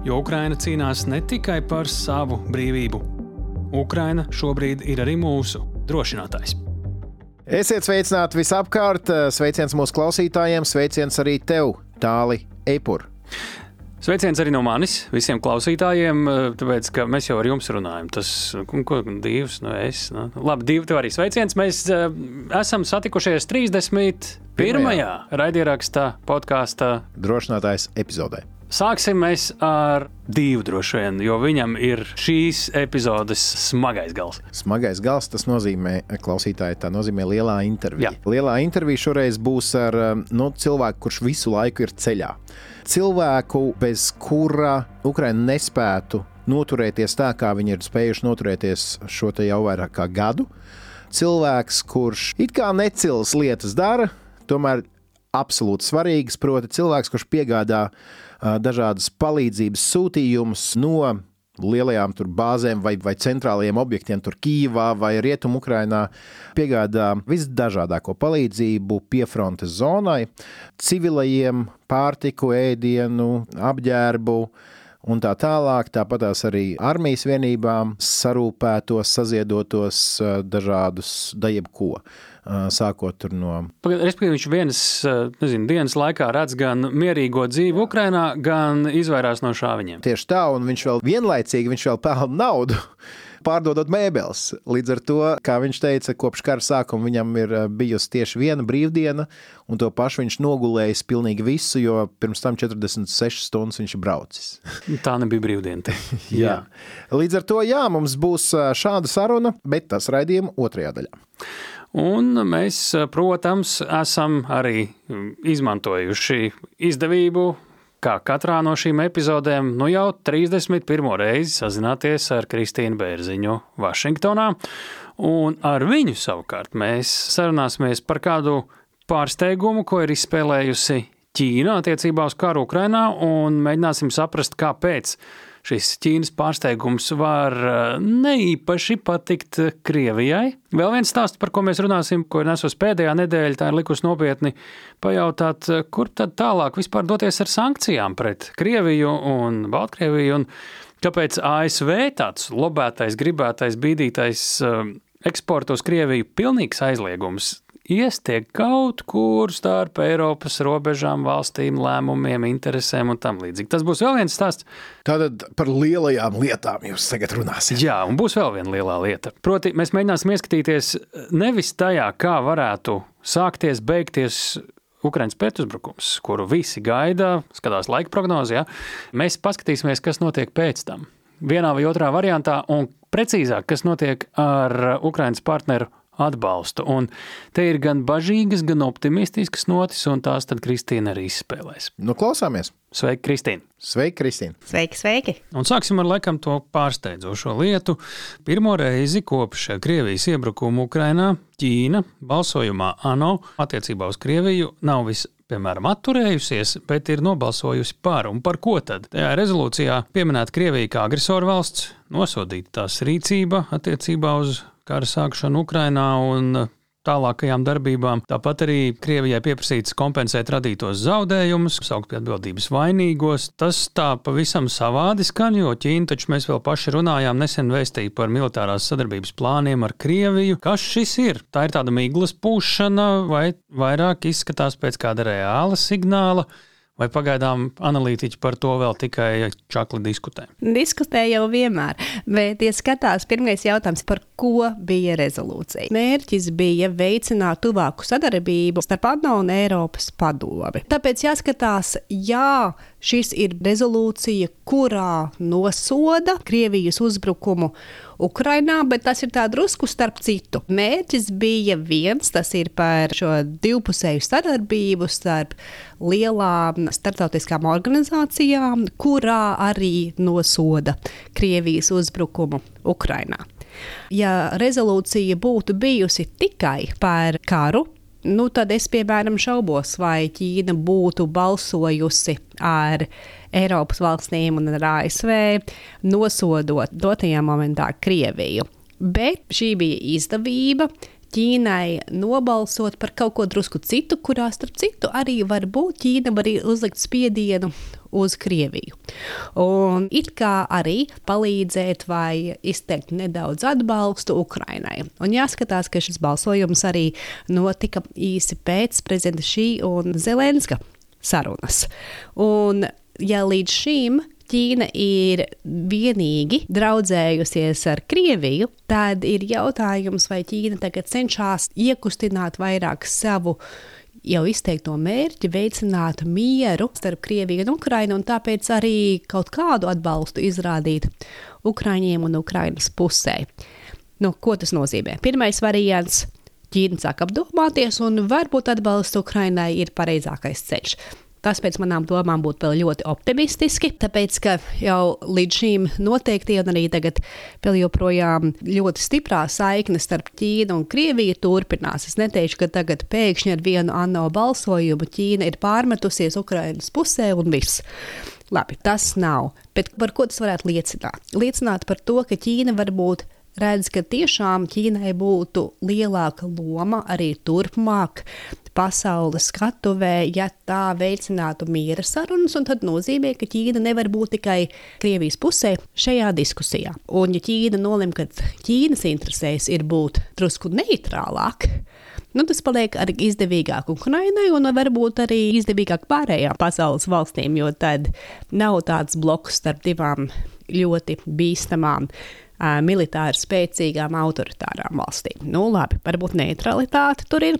Jo Ukraina cīnās ne tikai par savu brīvību. Ukraina šobrīd ir arī mūsu drošinātājs. Esiet sveicināti visapkārt! Sveiciens mūsu klausītājiem, sveiciens arī tev, Tāli Eipur! Sveiciens arī no manis visiem klausītājiem, tāpēc, ka mēs jau ar jums runājam. Tas, ko divs, nu es, nu, labi, divi tev arī sveiciens. Mēs uh, esam satikušies 31. raidierakstā podkāstā Drošinātājs epizodē. Sāksim mēs ar divu droši vien, jo viņam ir šīs epizodes smagais gals. Smagais gals tas nozīmē, klausītāji, tā nozīmē lielā intervija. Jā. Lielā intervija šoreiz būs ar nu, cilvēku, kurš visu laiku ir ceļā. Cilvēku, bez kura Ukraina nespētu noturēties tā, kā viņi ir spējuši noturēties šo jau vairāk kā gadu. Cilvēks, kurš it kā necils lietas dara, tomēr absolūti svarīgas, proti, cilvēks, kurš piegādā dažādas palīdzības sūtījumus no lielajām bāzēm vai, vai centrālajiem objektiem, tur Kīvā vai Rietumukrainā, piegādā visdažādāko palīdzību piefrontes zonai, civilajiem, pārtiku, ēdienu, apģērbu. Un tā tālāk, tāpat arī armijas vienībām, sarūpētos, saziedotos dažādus, da jebko sākot no. Respektīvi, viņš vienas nezinu, dienas laikā redz gan mierīgo dzīvi Ukrajinā, gan izvairās no šāviņiem. Tieši tā, un viņš vēl vienlaicīgi viņš vēl pelna naudu. Pārdodot mēbeles. Līdz ar to, kā viņš teica, kopš kara sākuma viņam ir bijusi tieši viena brīvdiena, un to pašu viņš nogulējis pilnīgi visu, jo pirms tam 46 stundas viņš ir braucis. Tā nebija brīvdiena. jā. Līdz ar to, jā, mums būs šāda saruna, bet tas raidījuma otrajā daļā. Un mēs, protams, esam arī izmantojuši izdevību, kā katrā no šīm epizodēm, nu jau 31. reizi sazināties ar Kristīnu Bērziņu Vašingtonā. Un ar viņu savukārt mēs sarunāsimies par kādu pārsteigumu, ko ir izspēlējusi Ķīna attiecībā uz karu Ukrainā, un mēģināsim saprast, kāpēc šis Ķīnas pārsteigums var eh, neīpaši patikt Krievijai. Vēl viens stāsts, par ko mēs runāsim, ko nesos pēdējā nedēļa, tā ir likus nopietni pajautāt, eh, kur tad tālāk vispār doties ar sankcijām pret Krieviju un Baltkrieviju, un kāpēc ASV tāds lobētais, gribētais, bīdītais eh, eksporta uz Krieviju pilnīgs aizliegums iestiek kaut kur starp Eiropas robežām, valstīm, lēmumiem, interesēm un tam līdzīgi. Tas būs vēl viens stāsts. Tātad par lielajām lietām jūs tagad runāsiet. Jā, un būs vēl viena lielā lieta. Proti, mēs mēģināsim ieskatīties nevis tajā, kā varētu sākties, beigties Ukraiņas pretuzbrukums, kuru visi gaida, skatās laika prognozē. Ja? Mēs paskatīsimies, kas notiek pēc tam. Vienā vai otrā variantā, un precīzāk, kas notiek ar Ukraiņas partneru atbalstu. Un te ir gan bažīgas, gan optimistiskas notis, un tās tad Kristīna arī izspēlēs. Nu, klausāmies! Sveiki, Kristīna! Sveiki, Kristīna! Sveiki, sveiki! Un sāksim ar laikam to pārsteidzošo lietu. Pirmo reizi kopš Krievijas iebrukuma Ukrainā Ķīna balsojumā ANO attiecībā uz Krieviju nav vis piemēram, atturējusies, bet ir nobalsojusi par. Un par ko tad? Tajā rezolūcijā pieminēta Krievija kā agresoru valsts, nosodīta tās rīcība attiecībā uz kara sākšanu Ukrainā un tālākajām darbībām. Tāpat arī Krievijai pieprasīts kompensēt radītos zaudējumus, saukt pie atbildības vainīgos. Tas tā pavisam savādi skan, jo Ķīna taču mēs vēl paši runājām, nesen vēstīja par militārās sadarbības plāniem ar Krieviju. Kas šis ir? Tā ir tāda miglas pūšana vai vairāk izskatās pēc kāda reāla signāla? Vai pagaidām analītiķi par to vēl tikai čakli diskutē? Diskutē jau vienmēr, bet, ja skatās, pirmais jautājums, par ko bija rezolūcija? Mērķis bija veicināt tuvāku sadarbību starp ANO un Eiropas padomi. Tāpēc jāskatās, jā, Šis ir rezolūcija, kurā nosoda Krievijas uzbrukumu Ukrainā, bet tas ir drusku starp citu. Mērķis bija viens, tas ir par šo divpusēju sadarbību starp lielām starptautiskām organizācijām, kurā arī nosoda Krievijas uzbrukumu Ukrainā. Ja rezolūcija būtu bijusi tikai par karu, nu, tad es, piemēram, šaubos, vai Ķīna būtu balsojusi ar Eiropas valstīm un ar ASV, nosodot dotajā momentā Krieviju. Bet šī bija izdevība. Ķīnai nobalsot par kaut ko drusku citu, kurā starp citu arī var būt Ķīna var uzlikt spiedienu uz Krieviju. Un it kā arī palīdzēt vai izteikt nedaudz atbalstu Ukrainai. Un jāskatās, ka šis balsojums arī notika īsi pēc prezidenta Šī un Zelenska sarunas. Un ja līdz šim Ķīna ir vienīgi draudzējusies ar Krieviju, tad ir jautājums, vai Ķīna tagad cenšas iekustināt vairāk savu jau izteikto mērķi veicināt mieru starp Krieviju un Ukrainu, un tāpēc arī kaut kādu atbalstu izrādīt Ukraiņiem un Ukrainas pusē. Nu, ko tas nozīmē? Pirmais variants Ķīna sāk apdomāties, un varbūt atbalsts Ukrainai ir pareizākais ceļš. Tas pēc manām domām būtu vēl ļoti optimistiski, tāpēc ka jau līdz šim noteikti, un arī tagad vēl joprojām ļoti stiprā saikne starp Ķīnu un Krieviju turpinās. Es neteikšu, ka tagad pēkšņi ar vienu ANO balsojumu Ķīna ir pārmetusies Ukrainas pusē un viss. Labi, tas nav. Bet par ko tas varētu liecināt? Liecināt par to, ka Ķīna varbūt redz, ka tiešām Ķīnai būtu lielāka loma arī turpmāk pasaules skatuvē, ja tā veicinātu miera sarunas, un tad nozīmē, ka Ķīna nevar būt tikai Krievijas pusē šajā diskusijā. Un ja Ķīna nolem, ka Ķīnas interesēs ir būt drusku neitrālāk, nu, tas paliek arī izdevīgāk Ukrainai un varbūt arī izdevīgāk pārējām pasaules valstīm, jo tad nav tāds bloks starp divām ļoti bīstamām. Uh, militāri spēcīgām, autoritārām valstīm. Nu, labi, varbūt neutralitāte tur ir.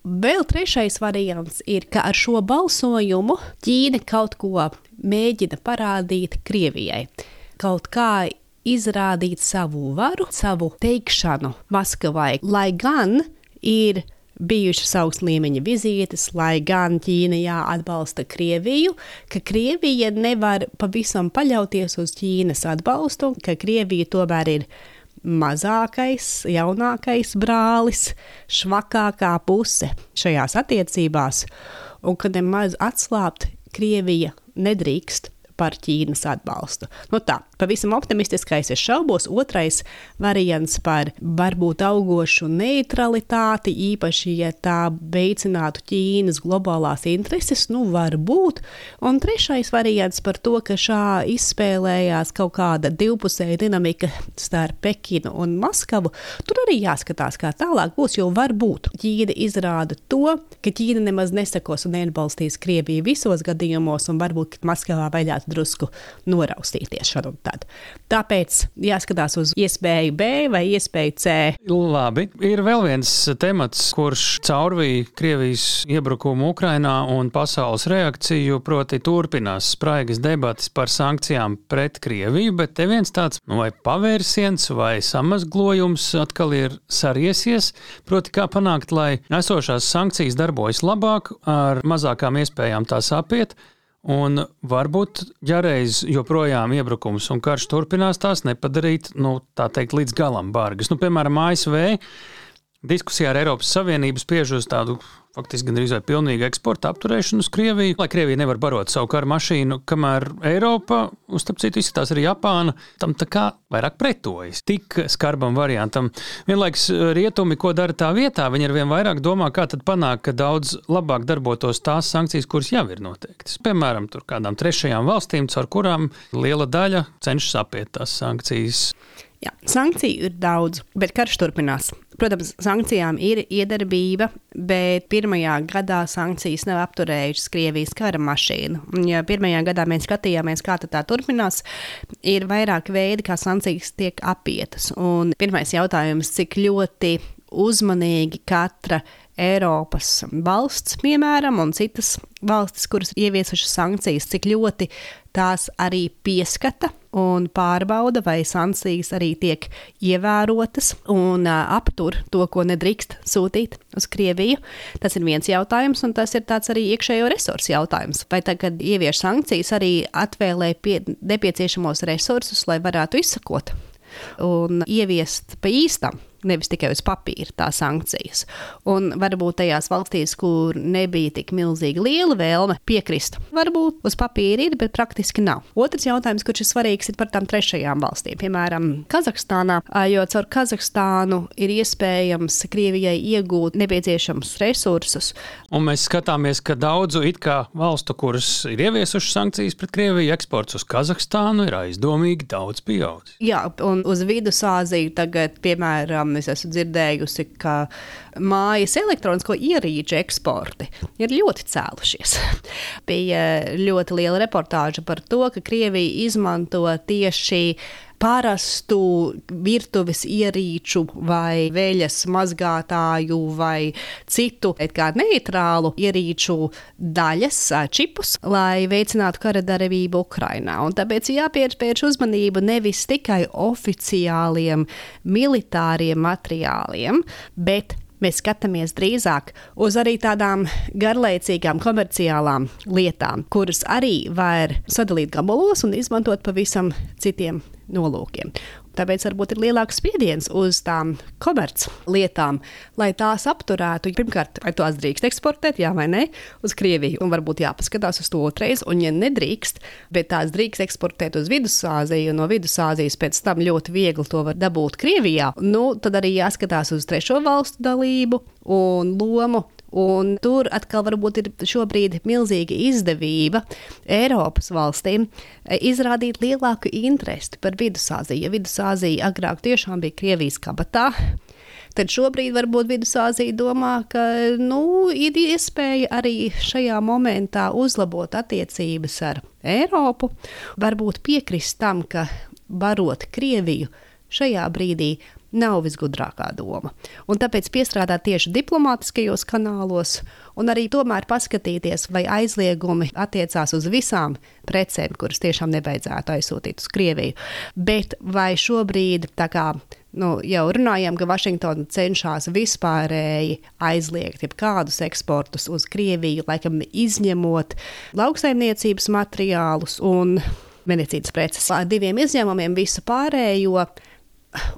Vēl trešais variants ir, ka ar šo balsojumu Ķīna kaut ko mēģina parādīt Krievijai. Kaut kā izrādīt savu varu, savu teikšanu Maskavai, lai gan ir bijušas augsta līmeņa vizītes, lai gan Ķīna jāatbalsta Krieviju, ka Krievija nevar pavisam paļauties uz Ķīnas atbalstu, ka Krievija tomēr ir mazākais, jaunākais brālis, švakākā puse šajās attiecībās, un ka nemaz atslābt Krievija nedrīkst par Ķīnas atbalstu. Nu tā, pavisam optimistiskais es šaubos. Otrais variants par varbūt augošu neutralitāti, īpaši, ja tā veicinātu Ķīnas globālās intereses, nu varbūt. Un trešais variants par to, ka šā izspēlējās kaut kāda divpusēja dinamika starp Pekinu un Maskavu, tur arī jāskatās, kā tālāk būs, jo varbūt Ķīna izrāda to, ka Ķīna nemaz nesakos un neatbalstīs Krieviju visos gadījumos, un varbūt Maskavā vajadzētu drusku noraustīties šad un tad. Tāpēc jāskatās uz iespēju B vai iespēju C. Labi, ir vēl viens temats, kurš caurvīja Krievijas iebrukumu Ukrainā un pasaules reakciju, proti turpinās spraigas debatas par sankcijām pret Krieviju, bet te viens tāds nu, vai pavērsiens vai samazglojums atkal ir sariesies, proti kā panākt, lai esošās sankcijas darbojas labāk ar mazākām iespējām tās apiet, Un varbūt, ja reiz joprojām iebrukums un karš turpinās, tās nepadarīt nu, teikt, līdz galam bargas. Nu, piemēram, ASV diskusijā ar Eiropas Savienību spiež uz tādu faktiski gandrīz vai pilnīgu eksporta apturēšanu uz Krieviju, lai Krievija nevar barot savu karu mašīnu, kamēr Eiropa, un starp citu izskatās arī Japāna, tam tā kā vairāk pretojas tik skarbam variantam. Vienlaiks eh, rietumi, ko dara tā vietā, viņi ar vien vairāk domā, kā tad panākt, ka daudz labāk darbotos tās sankcijas, kuras jau ir noteiktas. Piemēram, tur kādām trešajām valstīm, caur kurām liela daļa cenšas apiet tās sankcijas. Jā, sankciju ir daudz, bet karš turpinās. Protams, sankcijām ir iedarbība, bet pirmajā gadā sankcijas nav apturējušas Krievijas kara mašīnu. Ja pirmajā gadā mēs skatījāmies, kā tā turpinās, ir vairāk veidi, kā sankcijas tiek apietas. Un pirmais jautājums, cik ļoti uzmanīgi katra Eiropas valsts, piemēram, un citas valstis, kuras ieviesušas sankcijas, cik ļoti tās arī pieskata un pārbauda, vai sankcijas arī tiek ievērotas un aptur to, ko nedrīkst sūtīt uz Krieviju. Tas ir viens jautājums, un tas ir arī iekšējo resursu jautājums. Vai tagad ievieš sankcijas arī atvēlē pie nepieciešamos resursus, lai varētu izsakot un ieviest pa īstam nevis tikai uz papīra tās sankcijas. Un varbūt tajās valstīs, kur nebija tik milzīgi liela vēlme piekrist, varbūt uz papīra ir, bet praktiski nav. Otrs jautājums, kurš ir svarīgs, ir par tām trešajām valstīm, piemēram, Kazahstānā, jo caur Kazahstānu ir iespējams Krievijai iegūt nepieciešamus resursus. Un mēs skatāmies, ka daudzu valstu, kuras ir ieviesušas sankcijas pret Krieviju, eksports uz Kazahstānu ir aizdomīgi daudz pieaudzis. Jā, un uz Vidusāziju tagad, piemēram, es esmu dzirdējusi, ka mājas elektronisko ierīču eksporti ir ļoti cēlušies. Bija ļoti liela reportāža par to, ka Krievija izmanto tieši parastu virtuves ierīču, vai veļas mazgātāju, vai citu neitrālu ierīču daļas, čipus, lai veicinātu kara darbību Ukrajinā. Tāpēc jāpievērš uzmanība nevis tikai oficiāliem militāriem materiāliem, bet mēs skatāmies drīzāk uz arī tādām garlaicīgām komerciālām lietām, kuras arī var sadalīt gabalos un izmantot pavisam citiem nolūkiem. Tāpēc varbūt ir lielāks spiediens uz tām komerclietām, lai tās apturētu. Pirmkārt, vai tās drīkst eksportēt, jā vai nē, uz Krieviju. Un varbūt jāpaskatās uz to otrreiz, un ja nedrīkst, bet tās drīkst eksportēt uz Vidusāziju, un no Vidusāzijas pēc tam ļoti viegli to var dabūt Krievijā, nu, tad arī jāskatās uz trešo valstu dalību un lomu Un tur atkal varbūt ir šobrīd milzīga izdevība Eiropas valstīm e, izrādīt lielāku interesi par Vidusāziju. Ja Vidusāzija agrāk tiešām bija Krievijas kabatā, tad šobrīd varbūt Vidusāzija domā, ka nu, ir iespēja arī šajā momentā uzlabot attiecības ar Eiropu, varbūt piekrist tam, ka barot Krieviju šajā brīdī nav visgudrākā doma. Un tāpēc piestrādāt tieši diplomātiskajos kanālos, un arī tomēr paskatīties, vai aizliegumi attiecās uz visām precēm, kuras tiešām nevajadzētu aizsūtīt uz Krieviju. Bet vai šobrīd, tā kā nu, jau runājām, ka Vašingtona cenšas vispārēji aizliegt jebkādus eksportus uz Krieviju, laikam izņemot lauksaimniecības materiālus un medicīnas preces. Ar diviem izņēmumiem visu pārējo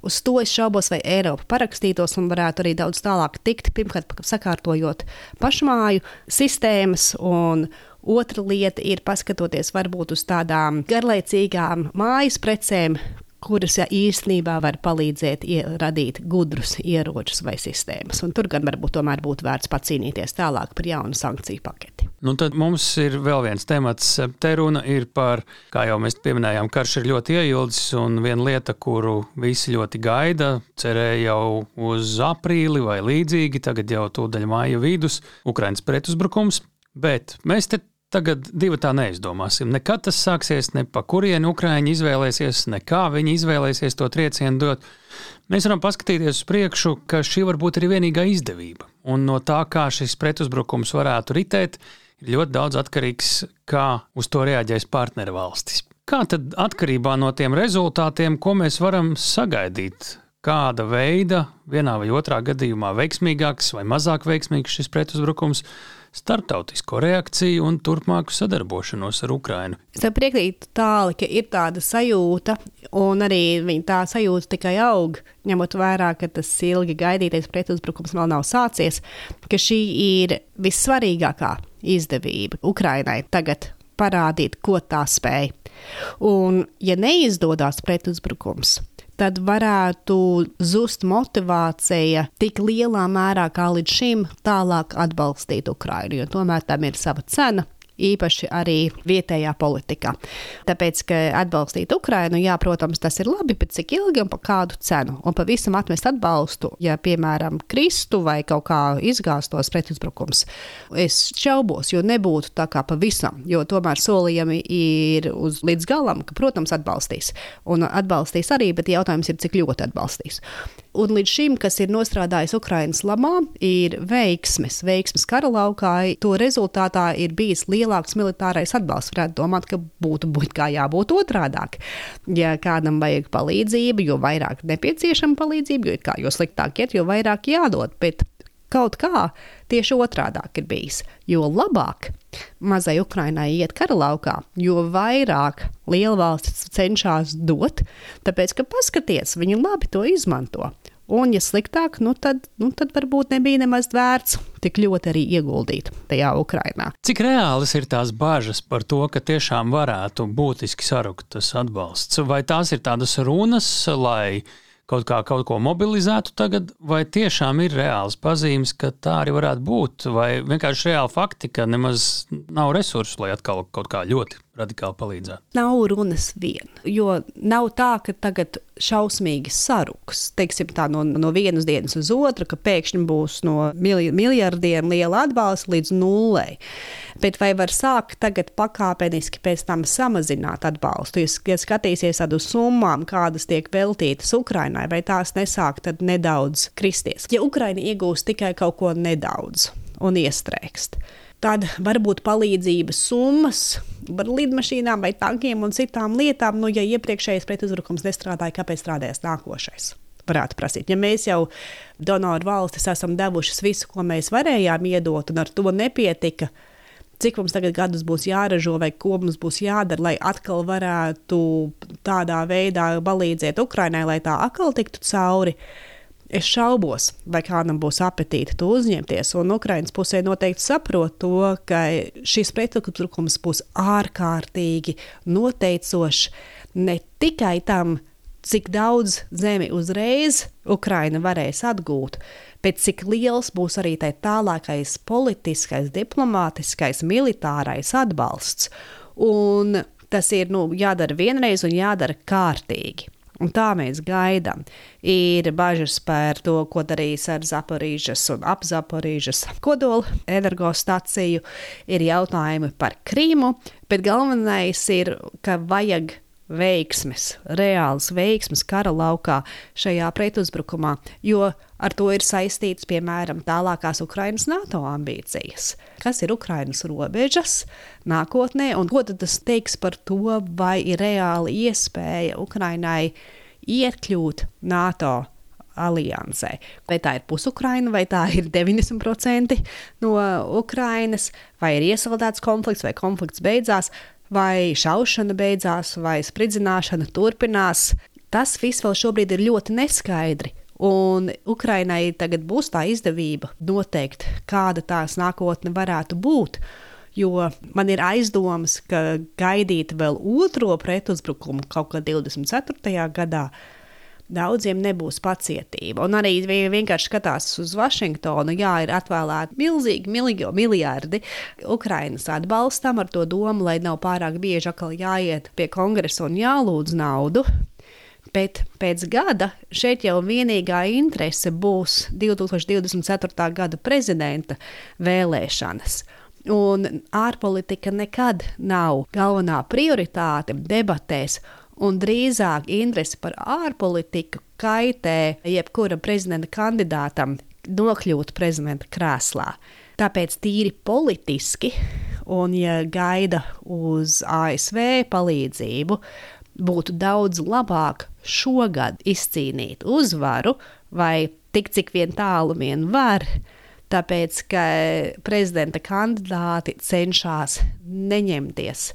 Uz to es šaubos, vai Eiropa parakstītos un varētu arī daudz tālāk tikt. Pirmkārt, sakārtojot pašmāju sistēmas, un otra lieta ir paskatoties varbūt uz tādām garlaicīgām mājas precēm, kuras ja, īstenībā var palīdzēt radīt gudrus ieročus vai sistēmas. Un tur gan varbūt tomēr būtu vērts pacīnīties tālāk par jaunu sankciju paketi. Nu, tad mums ir vēl viens temats. Te runa ir par, kā jau mēs pieminējām, karš ir ļoti ieildzis, un viena lieta, kuru visi ļoti gaida, cerēja jau uz aprīli vai līdzīgi, tagad jau tūdaļ māja vidus, Ukraiņas pretuzbrukums. Bet mēs te Tagad divi tā neizdomāsim. Nekad tas sāksies, ne pa kurieni Ukrāņi izvēlēsies, ne kā viņi izvēlēsies to triecienu dot. Mēs varam paskatīties uz priekšu, ka šī var būt arī vienīgā izdevība. Un no tā, kā šis pretuzbrukums varētu ritēt, ir ļoti daudz atkarīgs, kā uz to reaģēs partneru valstis. Kā tad atkarībā no tiem rezultātiem, ko mēs varam sagaidīt? Kāda veida, vienā vai otrā gadījumā veiksmīgāks vai mazāk veiksmīgs šis pretuzbrukums starptautisko reakciju un turpmāku sadarbošanos ar Ukrajinu. Es tev piekrītu tāli, ka ir tāda sajūta, un arī tā sajūta tikai aug, ņemot vērā, ka tas ilgi gaidītais pretuzbrukums vēl nav sācies, ka šī ir vissvarīgākā izdevība Ukrainai tagad parādīt, ko tā spēj. Un, ja neizdodas pretuzbrukums, tad varētu zust motivācija tik lielā mērā kā līdz šim tālāk atbalstīt Ukrainu, jo tomēr tam ir sava cena īpaši arī vietējā politikā. Tāpēc, ka atbalstīt Ukrainu, jā, protams, tas ir labi, bet cik ilgi un par kādu cenu? Un pavisam atmest atbalstu, ja, piemēram, kristu vai kaut kā izgāstos pretuzbrukums. Es šaubos, jo nebūtu tā kā pavisam, jo tomēr solījumi ir uz līdz galam, ka, protams, atbalstīs. Un atbalstīs arī, bet jautājums ir, cik ļoti atbalstīs. Un līdz šim, kas ir nostrādājis Ukraiņas labā, ir veiksmes. Veiksmes kara laukā, to rezultātā ir bijis lielāks militārais atbalsts. Varētu domāt, ka būtu būt kā jābūt otrādāk. Ja kādam vajag palīdzību, jo vairāk nepieciešama palīdzība, jo, kā, jo sliktāk iet, jo vairāk jādod. Bet kaut kā tieši otrādi ir bijis. Jo labāk mazai Ukrainai iet kara laukā, jo vairāk lielvalstis cenšas dot, tāpēc ka paskatieties, viņi labi to izmanto. Un, ja sliktāk, nu tad, nu tad varbūt nebija nemaz vērts tik ļoti arī ieguldīt tajā Ukrajinā. Cik reālas ir tās bažas par to, ka tiešām varētu būtiski sarukt tas atbalsts? Vai tās ir tādas runas, lai kaut kā kaut ko mobilizētu tagad, vai tiešām ir reāls pazīmes, ka tā arī varētu būt, vai vienkārši reāli fakti, ka nemaz nav resursu, lai atkal kaut kā ļoti radikāli palīdzētu? Nav runas vien, jo nav tā, ka tagad šausmīgi saruks, teiksim tā no, no vienas dienas uz otru, ka pēkšņi būs no miljardiem liela atbalsta līdz nullei. Bet vai var sākt tagad pakāpeniski pēc tam samazināt atbalstu? Ja skatīsies uz summām, kādas tiek veltītas Ukrainai, vai tās nesāk tad nedaudz kristies? Ja Ukraina iegūs tikai kaut ko nedaudz un iestrēgst, tad varbūt palīdzības summas par lidmašīnām vai tankiem un citām lietām, nu, ja iepriekšējais pretuzbrukums nestrādāja, kāpēc strādājas nākošais? Varētu prasīt. Ja mēs jau donoru valstis esam devušas visu, ko mēs varējām iedot, un ar to nepietika, cik mums tagad gadus būs jāražo, vai ko mums būs jādara, lai atkal varētu tādā veidā palīdzēt Ukrainai, lai tā atkal tiktu cauri. Es šaubos, vai kādam būs apetīte to uzņemties. Un Ukraiņas pusē noteikti saprot to, ka šis pretuzbrukums būs ārkārtīgi noteicošs ne tikai tam, cik daudz zemi uzreiz Ukraina varēs atgūt, bet cik liels būs arī tai tālākais politiskais, diplomātiskais, militārais atbalsts. Un tas ir nu, jādara vienreiz un jādara kārtīgi. Un tā mēs gaidām. Ir bažas par to, ko darīs ar Zaporīžas un ap Zaporīžas kodola energostaciju, ir jautājumi par Krīmu, bet galvenais ir, ka vajag veiksmes, reāls veiksmes kara laukā šajā pretuzbrukumā, jo ar to ir saistīts, piemēram, tālākās Ukrainas NATO ambīcijas. Kas ir Ukrainas robežas nākotnē, un ko tas teiks par to, vai ir reāli iespēja Ukrainai iekļūt NATO aliansē. Vai tā ir pusukraina, vai tā ir 90% no Ukrainas, vai ir iesaldēts konflikts, vai konflikts beidzās vai šaušana beidzās, vai spridzināšana turpinās. Tas viss vēl šobrīd ir ļoti neskaidri. Un Ukrainai tagad būs tā izdevība noteikt, kāda tās nākotne varētu būt. Jo man ir aizdomas, ka gaidīt vēl otro pretuzbrukumu kaut kādā 24. gadā daudziem nebūs pacietība. Un arī vienkārši skatās uz Vašingtonu, jā, ir atvēlēti milzīgi miljardi Ukrainas atbalstam ar to domu, lai nav pārāk bieži atkal jāiet pie kongresa un jālūdz naudu. Bet pēc gada šeit jau vienīgā interese būs 2024. gada prezidenta vēlēšanas. Un ārpolitika nekad nav galvenā prioritāte debatēs un drīzāk interese par ārpolitiku kaitē jebkura prezidenta kandidātam nokļūt prezidenta krēslā. Tāpēc tīri politiski, un ja gaida uz ASV palīdzību, būtu daudz labāk šogad izcīnīt uzvaru, vai tik cik vien tālu vien var, tāpēc ka prezidenta kandidāti cenšas neņemties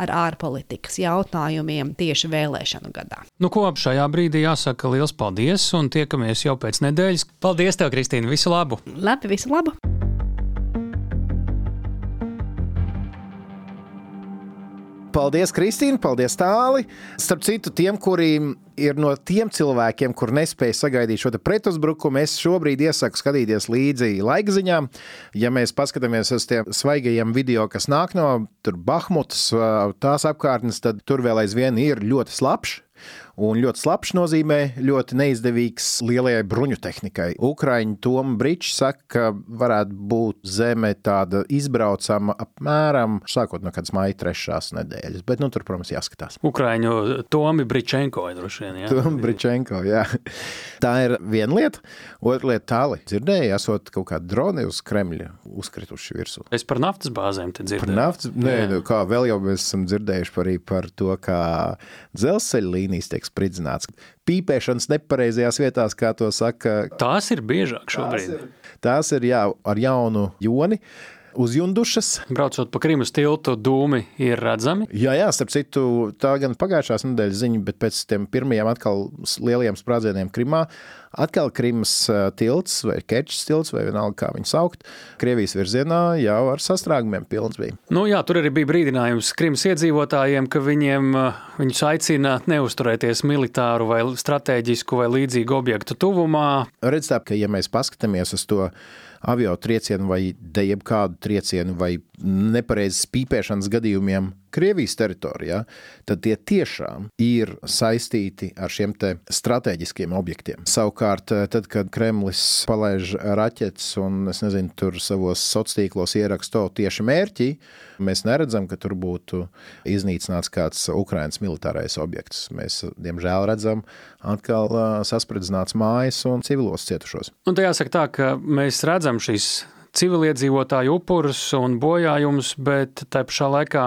ar ārpolitikas jautājumiem tieši vēlēšanu gadā. Nu, ko ap šajā brīdī jāsaka liels paldies un tiekamies jau pēc nedēļas. Paldies, tev, Kristīne! Visu labu! Labi, visu labu! Paldies, Kristīne, paldies, Tāli. Starp citu, tiem, kuriem ir no tiem cilvēkiem, kur nespēja sagaidīt šo pretuzbrukumu, es šobrīd iesaku skatīties līdzi laikziņām. Ja mēs paskatāmies uz tiem svaigajiem video, kas nāk no Bahmutas, tās apkārtnes, tad tur vēl aizvien ir ļoti slapjš. Un ļoti slapjš nozīmē ļoti neizdevīgs lielajai bruņu tehnikai. Ukraiņu Toms Brīsīs saka, ka varētu būt zeme tāda izbraucama apmēram sākot no kādas maija trešās nedēļas. Bet, nu, tur, protams, jāskatās. Ukraiņu Tomi Bričenko ir droši vien. Tomi Bričenko, jā. Tā ir viena lieta. Otra lieta tāli. Dzirdēju, esot kaut kādi droni uz Kremļa uzkrituši virsū. Es par naftas bāzēm te dzirdēju. Par naftas, nē, nu, kā vēl jau mēs esam dzirdējuši par, par to, kā dzelzceļa līnijas tiek spridzināts. Pīpēšanas nepareizajās vietās, kā to saka. Tās ir biežāk šobrīd. Tās ir, tās ir jā, ar jaunu joni uzjundušas. Braucot pa Krimas tiltu, dūmi ir redzami. Jā, jā, starp citu, tā gan pagājušās nedēļas ziņa, bet pēc tiem pirmajiem atkal lielajiem sprādzieniem Krimā Atkal Krimas tilts vai Kečs tilts, vai vienalga, kā viņu saukt, Krievijas virzienā jau ar sastrēgumiem pilns bija. Nu, jā, tur arī bija brīdinājums Krimas iedzīvotājiem, ka viņiem, viņus aicina neusturēties militāru vai strateģisku vai līdzīgu objektu tuvumā. Redz tā, ka ja mēs paskatāmies uz to, avio triecienu vai jebkādu triecienu vai nepareizas pīpēšanas gadījumiem Krievijas teritorijā, tad tie tiešām ir saistīti ar šiem strateģiskiem objektiem. Savukārt, tad, kad Kremlis palaiž raķetes un, nezinu, tur savos sociālos tīklos ieraksto tieši mērķi, mēs neredzam, ka tur būtu iznīcināts kāds Ukraiņas militārais objekts. Mēs, diemžēl, redzam atkal saspridzināts mājas un civilos cietušos. Un tā jāsaka tā, ka mēs redzam šīs civiliedzīvotāju upurus un bojājumus, bet tā pašā laikā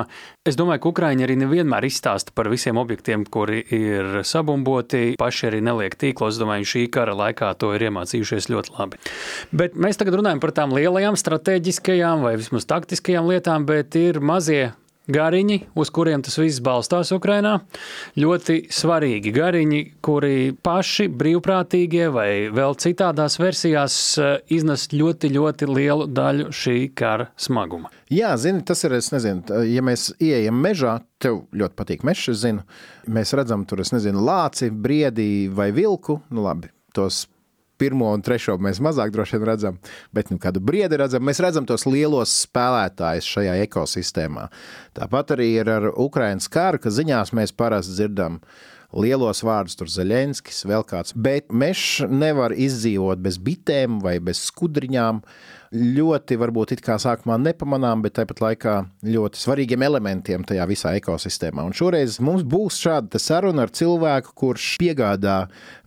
es domāju, ka Ukraiņi arī nevienmēr izstāsta par visiem objektiem, kuri ir sabumboti. Paši arī neliek tīklos. Es domāju, šī kara laikā to ir iemācījušies ļoti labi. Bet mēs tagad runājam par tām lielajām strateģiskajām vai vismaz taktiskajām lietām, bet ir mazie gariņi, uz kuriem tas viss balstās Ukrajinā. Ļoti svarīgi gariņi, kuri paši brīvprātīgie vai vēl citādās versijās eh, iznes ļoti, ļoti lielu daļu šī kara smaguma. Jā, zini, tas ir, es nezinu, ja mēs ieejam mežā, tev ļoti patīk mežs, es zinu, mēs redzam tur, es nezinu, lāci, briedī vai vilku, nu labi, tos pirmo un trešo mēs mazāk droši vien redzam, bet nu, kādu briedi redzam. Mēs redzam tos lielos spēlētājus šajā ekosistēmā. Tāpat arī ir ar Ukraiņas karu, ka ziņās mēs parasti dzirdam lielos vārdus, tur Zelenskis, vēl kāds. Bet mežs nevar izdzīvot bez bitēm vai bez skudriņām ļoti, varbūt it kā sākumā nepamanām, bet tāpat laikā ļoti svarīgiem elementiem tajā visā ekosistēmā. Un šoreiz mums būs šāda saruna ar cilvēku, kurš piegādā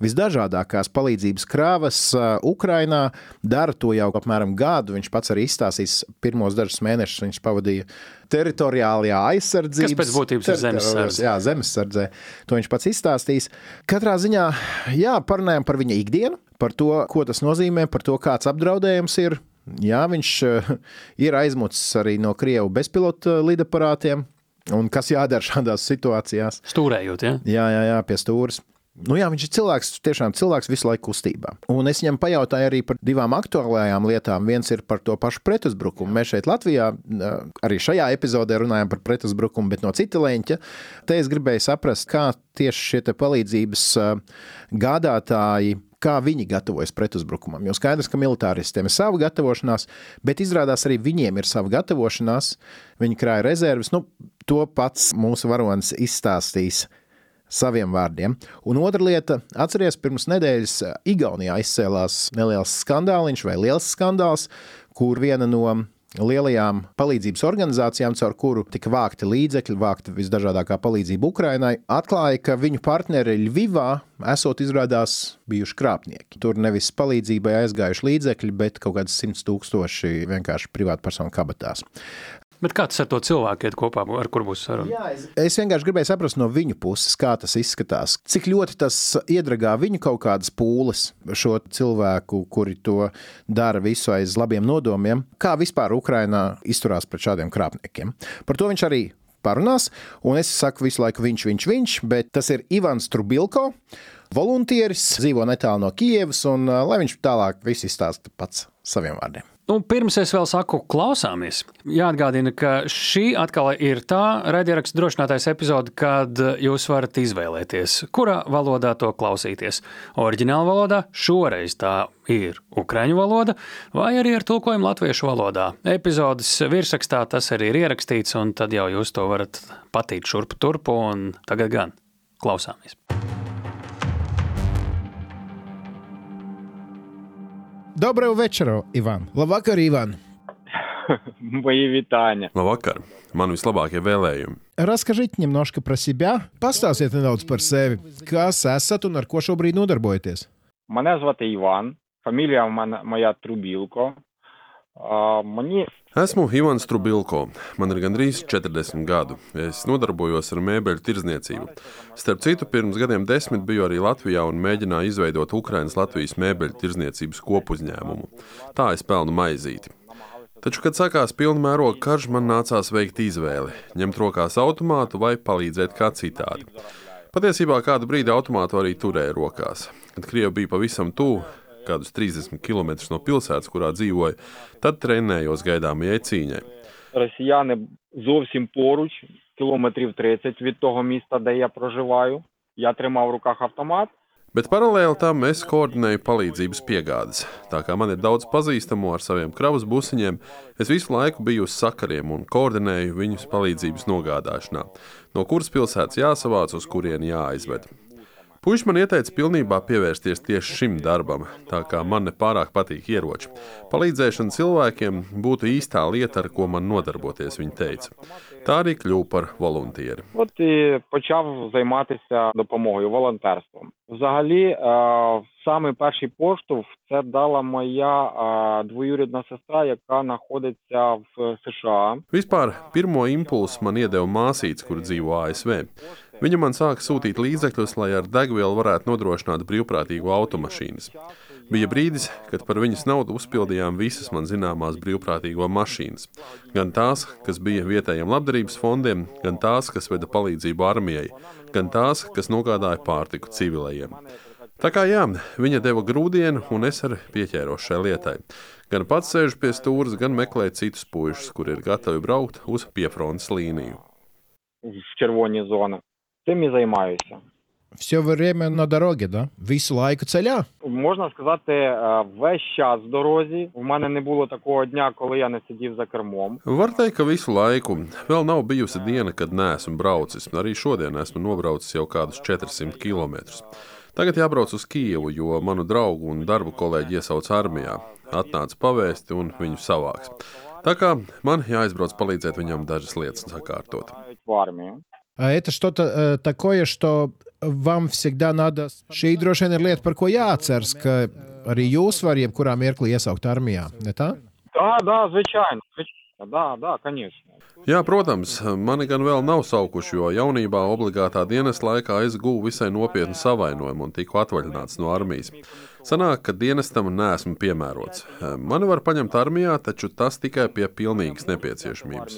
visdažādākās palīdzības krāvas Ukrainā, dara to jau apmēram gadu. Viņš pats arī izstāstīs pirmos dažus mēnešus, viņš pavadīja teritoriālajā aizsardzībā. Tas pēc būtības ir zemesardze. Jā, zemesardze. To viņš pats izstāstīs. Katrā ziņā, jā, parunājam par viņa ikdienu, par to, ko tas nozīmē, par to, kāds apdraudējums ir Jā, viņš eh, ir aizmucis arī no Krievu bezpilota lidaparātiem. Un kas jādara šādās situācijās? Stūrējot, ja? Jā, jā, jā pie stūres. Nu jā, viņš ir cilvēks, tiešām cilvēks visu laiku kustībā. Un es viņam pajautāju arī par divām aktuālajām lietām. Viens ir par to pašu pretuzbrukumu. Mēs šeit Latvijā eh, arī šajā epizodē runājam par pretuzbrukumu, bet no cita leņķa. Te es gribēju saprast, kā tieši šie palīdzības eh, gādātāji kā viņi gatavojas pretuzbrukumam. Jo skaidrs, ka militāristiem ir sava gatavošanās, bet izrādās arī viņiem ir sava gatavošanās. Viņi krāja rezerves. Nu, to pats mūsu varonis izstāstīs saviem vārdiem. Un otra lieta, atcerieties, pirms nedēļas Igaunijā izcēlās neliels skandāliņš vai liels skandāls, kur viena no lielajām palīdzības organizācijām, caur kuru tika vākti līdzekļi, vākta visdažādākā palīdzība Ukrainai, atklāja, ka viņu partneri Ļuvivā esot izrādās bijuši krāpnieki. Tur nevis palīdzībai aizgājuši līdzekļi, bet kaut kāds simts tūkstoši vienkārši privātpersonu kabatās. Bet kā tas ar to cilvēku iet kopā, ar kur būs saruna? Jā, es... es vienkārši gribēju saprast no viņu puses, kā tas izskatās. Cik ļoti tas iedragā viņu kaut kādas pūles, šo cilvēku, kuri to dara visu aiz labiem nodomiem. Kā vispār Ukrainā izturās pret šādiem krāpniekiem? Par to viņš arī parunās, un es saku visu laiku viņš, viņš, viņš, bet tas ir Ivans Trubilko. Voluntieris dzīvo netālu no Kievas, un lai viņš tālāk viss izstāsta pats saviem vārdiem. Nu, pirms es vēl saku, klausāmies. Jāatgādina, ka šī atkal ir tā raidierakstu drošinātais epizode, kad jūs varat izvēlēties, kurā valodā to klausīties. Oriģināla valodā šoreiz tā ir ukraiņu valoda, vai arī ar tulkojumu latviešu valodā. Epizodes virsrakstā tas arī ir ierakstīts, un tad jau jūs to varat patīt šurpu turpu, un tagad gan klausāmies. Доброго вечора, Ivан. Labvakar, Ivан. Мої вітання. Labvakar! Man vislabākie vēlējumi. Расскажите немножко про себя. Pastāstiet nedaudz par sevi. Kas esat un ar ko šobrīd nodarbojaties? Мене звати Іван. Фамілія в мене моя Трубілко. Mani... Esmu Ivans Trubilko. Man ir gandrīz 40 gadu. Es nodarbojos ar mēbeļu tirdzniecību. Starp citu, pirms gadiem desmit biju arī Latvijā un mēģināju izveidot Ukraiņas-Latvijas mēbeļu tirdzniecības kopuzņēmumu. Tā es pelnu maizīti. Taču, kad sākās pilnvērtīga karš, man nācās veikt izvēli, ņemt rokās automātu vai palīdzēt kā citādi. Patiesībā kādu brīdi automātu arī turēju rokās. Kad Krievija bija pavisam tuvu, kādus 30 km no pilsētas, kurā dzīvoju, tad trenējos gaidāmajai cīņai. росіяни зовсім поруч, кілометрів 30 від того міста, де я проживаю. Я тримав в руках автомат. Bet paralēli tam es koordinēju palīdzības piegādes. Tā kā man ir daudz pazīstamo ar saviem kravas busiņiem, es visu laiku biju uz sakariem un koordinēju viņus palīdzības nogādāšanā, no kuras pilsētas jāsavāc, uz kurieni jāaizved. Puiši man ieteica pilnībā pievērsties tieši šim darbam, tā kā man nepārāk patīk ieroči. Palīdzēšana cilvēkiem būtu īstā lieta, ar ko man nodarboties, viņa teica. Tā arī kļuva par voluntieri. От і почав займатися допомогою, волонтерством. Взагалі, е, саме перший поштовх це дала моя е, двоюрідна сестра, яка знаходиться в США. Vispār pirmo impulsu man iedeva māsīca, kur dzīvo ASV. Viņa man sāka sūtīt līdzekļus, lai ar degvielu varētu nodrošināt brīvprātīgo automašīnas. Bija brīdis, kad par viņas naudu uzpildījām visas man zināmās brīvprātīgo mašīnas. Gan tās, kas bija vietējiem labdarības fondiem, gan tās, kas veda palīdzību armijai, gan tās, kas nogādāja pārtiku civilajiem. Tā kā jā, viņa deva grūdienu, un es arī pieķēros šai lietai. Gan pats sēžu pie stūres, gan meklēju citus puišus, kuri ir gatavi braukt uz piefrontes līniju. в червоні зони. Цим і займаюся. Все время на дороге, да? Visu laiku ceļā. Можна сказати, е, весь час в дорозі. У мене не було такого дня, коли я не сидів за кермом. Var teikt, ka visu laiku vēl nav bijusi diena, kad neesmu braucis. Arī šodien esmu nobraucis jau kādus 400 km. Tagad jābrauc uz Kijevu, jo manu draugu un darbu kolēģi iesauc armijā. Atnāca pavēsti un viņu savāks. Tā kā man jāizbrauc palīdzēt viņam dažas lietas sakārtot. Навіть в армію. А Это что-то э, такое, что вам всегда надо. Šī droši vien ir lieta, par ko jāatceras, ka arī jūs varat jebkurā mirklī iesaukt armijā. Ne tā? Так, да, звичайно, звичайно, да, да, звісно. Jā, protams, mani gan vēl nav saukuši, jo jaunībā obligātā dienas laikā es guvu visai nopietnu savainojumu un tiku atvaļināts no armijas. Sanāk, ka dienestam neesmu piemērots. Mani var paņemt armijā, taču tas tikai pie pilnīgas В nepieciešamības.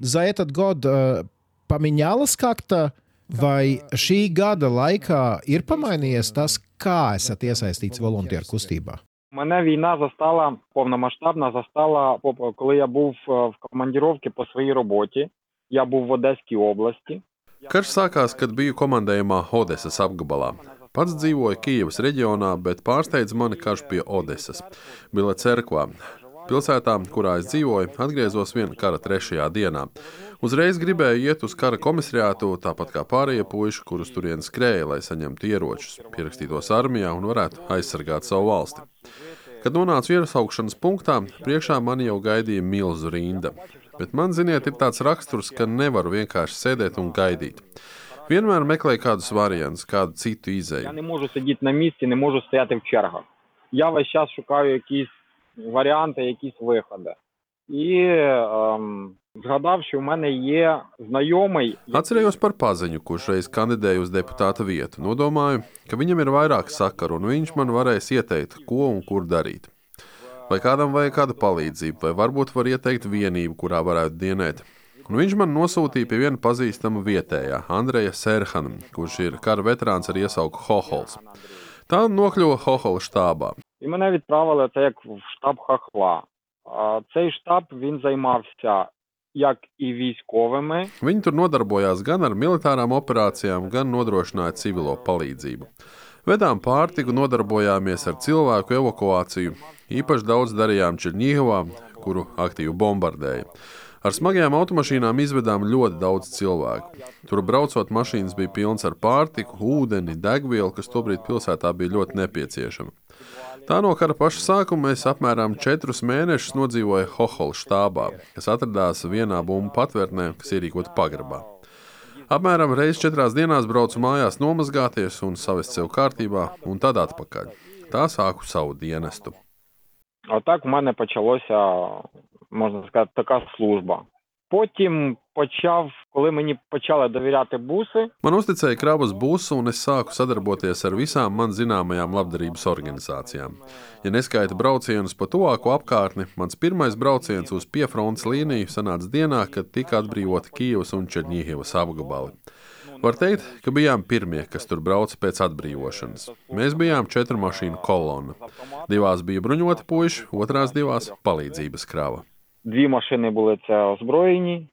армії, ну вже в останню чергу. За этот год э, поменялось как-то, vai šī gada laikā ir pamainījies tas, kā esat iesaistīts volunteeru kustībā? Мене війна застала повномасштабна, застала по- коли я був е, в командіровці по своїй роботі. Я був в Одеській області. Karš sākās, kad biju komandējumā Odesas apgabalā. Pats dzīvoju Kijavas reģionā, bet pārsteidz mani karš pie Odesas. Bila cerkvā. pilsētā, kurā es dzīvoju, atgriezos viena kara trešajā dienā. Uzreiz gribēju iet uz kara komisariātu, tāpat kā pārējie puiši, kurus turienes skrēja, lai saņemtu ieročus, pierakstītos armijā un varētu aizsargāt savu valsti. Kad nonācu ierasaukšanas punktā, priekšā man jau gaidīja milzu rinda. Bet man, ziniet, ir tāds raksturs, ka nevaru vienkārši sēdēt un gaidīt. Vienmēr meklēju kādus variantus, kādu citu izēju. Ja можу сидіти на місці, не можу стояти в чергах. Я весь час шукаю якісь варіанти, якісь виходи. І ем, згадав, що в мене є знайомий, Atcerējos par paziņu, kurš reiz kandidēja uz deputāta vietu. Nodomāju, ka viņam ir vairāk sakaru, un viņš man varēs ieteikt, ko un kur darīt. Vai kādam vajag kādu palīdzību, vai varbūt var ieteikt vienību, kurā varētu dienēt. Un viņš man nosūtīja pie viena pazīstama vietējā, Andreja Serhana, kurš ir kara veterāns ar iesauku Hohols. Tā nokļuva Hohola štābā. і мене відправили це як в штаб Хахла. А цей штаб він займався як і військовими, Viņi tur nodarbojās gan ar militārām operācijām, gan nodrošināja civilo palīdzību. Vedām pārtiku, nodarbojāmies ar cilvēku evakuāciju. Īpaši daudz darījām Černigovā, kuru aktīvi bombardēja. Ar smagajām automašīnām izvedām ļoti daudz cilvēku. Tur braucot, mašīnas bija pilnas ar pārtiku, ūdeni, degvielu, kas tobrīd pilsētā bija ļoti nepieciešama. Tā no kara paša sākuma es apmēram četrus mēnešus nodzīvoju Hohola štābā, kas atradās vienā bumbu patvērtnē, kas ierīkota pagrabā. Apmēram reizes četrās dienās braucu mājās nomazgāties un savest sev kārtībā, un tad atpakaļ. Tā sāku savu dienestu. Отак в мене почалося, можна сказати, така служба. Потім почав, коли мені почали довіряти буси, Man uzticēja kravas busu, un es sāku sadarboties ar visām man zināmajām labdarības organizācijām. Ja neskaita braucienus pa tuvāko apkārtni, mans pirmais brauciens uz piefrontes līniju sanāca dienā, kad tika atbrīvoti Kijavas un Černīhivas apgabali. Var teikt, ka bijām pirmie, kas tur brauca pēc atbrīvošanas. Mēs bijām četru mašīnu kolonna. Divās bija bruņoti puiši, otrās divās - palīdzības krava. дві машини були це озброєні е,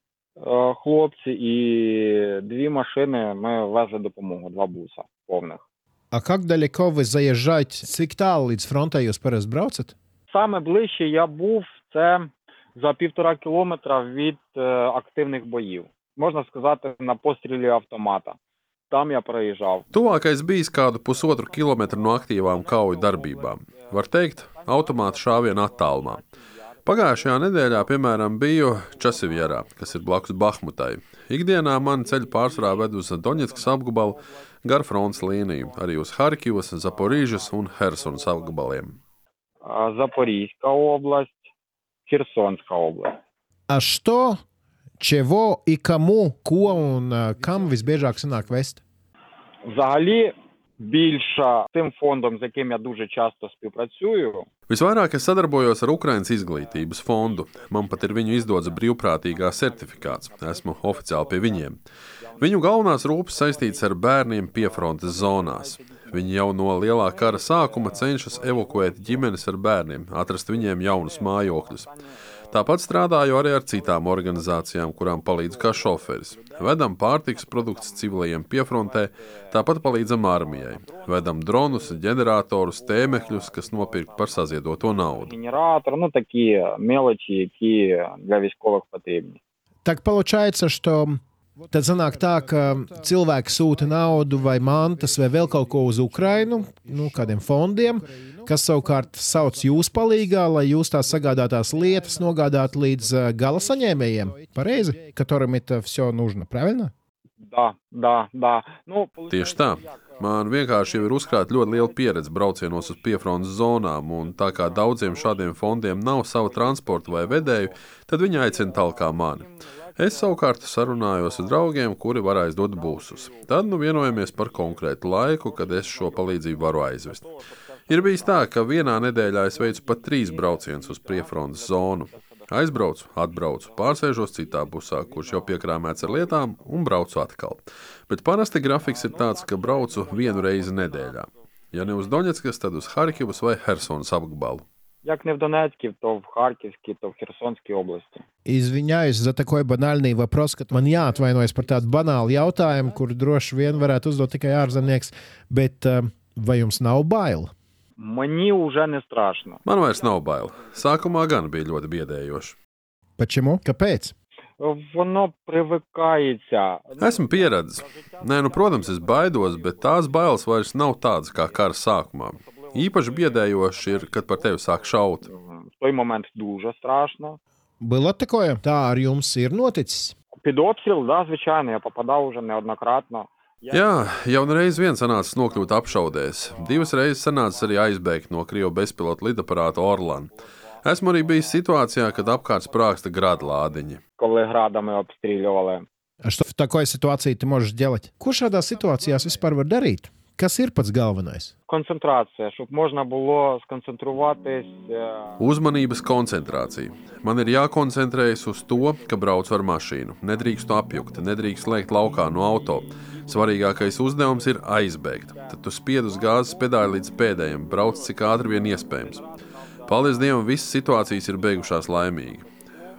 хлопці, і дві машини ми везли допомогу, два буса повних. А как далеко вы заезжаете? Cik tālu līdz frontē jūs? Саме ближче я був це за півтора кілометра від е, активних боїв. Можна сказати, на пострілі автомата. Там я проїжджав. Tuvākais bijis kādu pusotru kilometru no aktīvām kauju darbībām. Var teikt, automāta šāviena attālumā. Pagājušajā nedēļā, piemēram, biju Časivjerā, kas ir blakus Bahmutai. Ikdienā man ceļu pārsvarā ved uz Doņetskas apgabalu, gar fronts līniju, arī uz Harkivas, Zaporīžas un Helsinas apgabaliem. Zaporīžska oblast, Helsinska oblast. A što, čevo, ikamu, ko un kam visbiežāk sanāk vest? Zāli більша тим фондом, з яким я дуже часто співпрацюю, Visvairāk es sadarbojos ar Ukraiņas izglītības fondu. Man pat ir viņu izdots brīvprātīgā certifikāts. Esmu oficiāli pie viņiem. Viņu galvenās rūpes saistītas ar bērniem piefrontes zonās. Viņi jau no lielā kara sākuma cenšas evakuēt ģimenes ar bērniem, atrast viņiem jaunus mājokļus. Tāpat strādāju arī ar citām organizācijām, kurām palīdzu kā šoferis. Vedam pārtiks produktus civilajiem piefrontē, tāpat palīdzam armijai. Vedam dronus, ģeneratorus, tēmekļus, kas nopirkt par saziedoto naudu. генератор, ну такі мелочі, які для військових потрібні. Так получается, что tad sanāk tā, ka cilvēki sūta naudu vai mantas vai vēl kaut ko uz Ukrainu, nu, kādiem fondiem, kas savukārt sauc jūs palīgā, lai jūs tās sagādātās lietas nogādātu līdz uh, gala saņēmējiem. Pareizi, которым это все нужно, правильно? Да, да, да. Ну, Tieši tā. Man vienkārši jau ir uzkrāta ļoti liela pieredze braucienos uz piefrontes zonām, un tā kā daudziem šādiem fondiem nav sava transporta vai vedēju, tad viņi aicina tālāk mani. Es savukārt sarunājos ar draugiem, kuri var aizdot būsus. Tad nu vienojamies par konkrētu laiku, kad es šo palīdzību varu aizvest. Ir bijis tā, ka vienā nedēļā es veicu pat trīs braucienus uz priefrontes zonu. Aizbraucu, atbraucu, pārsēžos citā busā, kurš jau piekrāmēts ar lietām, un braucu atkal. Bet parasti grafiks ir tāds, ka braucu vienu reizi nedēļā. Ja ne uz Doņetskas, tad uz Harkivas vai Helsonas apgabalu. як не в Донецькій, то в Харківській, то в Херсонській області. Извиняюсь за такой банальный вопрос, ka man jāatvainojas par tādu banālu jautājumu, kur droši vien varētu uzdot tikai ārzemnieks, bet uh, vai jums nav bail? Мені вже не страшно. Man vairs nav bail. Sākumā gan bija ļoti biedējoši. Почему? Kāpēc? Воно привикається. Esmu pieredzējis. Nē, nu, protams, es baidos, bet tās bailes vairs nav tādas kā kara sākumā. Īpaši biedējoši ir, kad par tevi sāk šaut. В той момент дуже страшно. Было такое? Tā ar jums ir noticis. Під обстріл, да, звичайно, я попадав уже неоднократно. Jā, jau reiz vien sanāca nokļūt apšaudēs. Divas reizes sanāca arī aizbēgt no Krievijas bezpilota lidaparāta Orlāna. Esmu arī bijis situācijā, kad apkārt sprāgsta gradlādiņi. Коли градами обстрілювали. А Что в такой ситуации ты можешь делать? Ko šādās situācijās vispār var darīt? Kas ir pats galvenais? Концентрація, щоб можна було сконцентруватись. е, Uzmanības koncentrācija. Man ir jākoncentrējas uz to, ka braucu ar mašīnu. Nedrīkst apjukt, nedrīkst lēkt laukā no auto. Svarīgākais uzdevums ir aizbēgt. Tad tu spied uz gāzes pedāli līdz pēdējiem, brauc cik ātri vien iespējams. Paldies Dievam, visas situācijas ir beigušās laimīgi.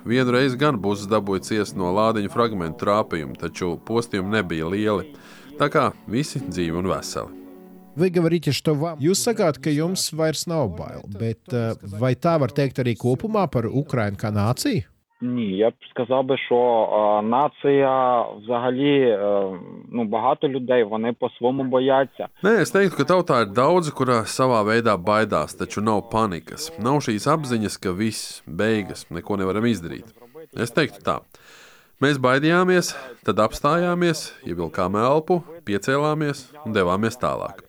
Vienu reizi gan būs dabūjis ciest no lādiņa fragmentu trāpījuma, taču postījumi nebija lieli. Tā kā visi dzīvi un veseli. Вы говорите, что вам... Jūs sakāt, ka jums vairs nav bail, bet uh, vai tā var teikt arī kopumā par Ukrainu kā nāciju? Ні, я б сказав би, що е, нація взагалі е, ну багато людей вони по-своєму бояться. Nē, es teiktu, ka tautā ir daudzi, kurā savā veidā baidās, taču nav panikas. Nav šīs apziņas, ka viss beigas, neko nevaram izdarīt. Es teiktu tā. Mēs baidījāmies, tad apstājāmies, ievilkām elpu, piecēlāmies un devāmies tālāk.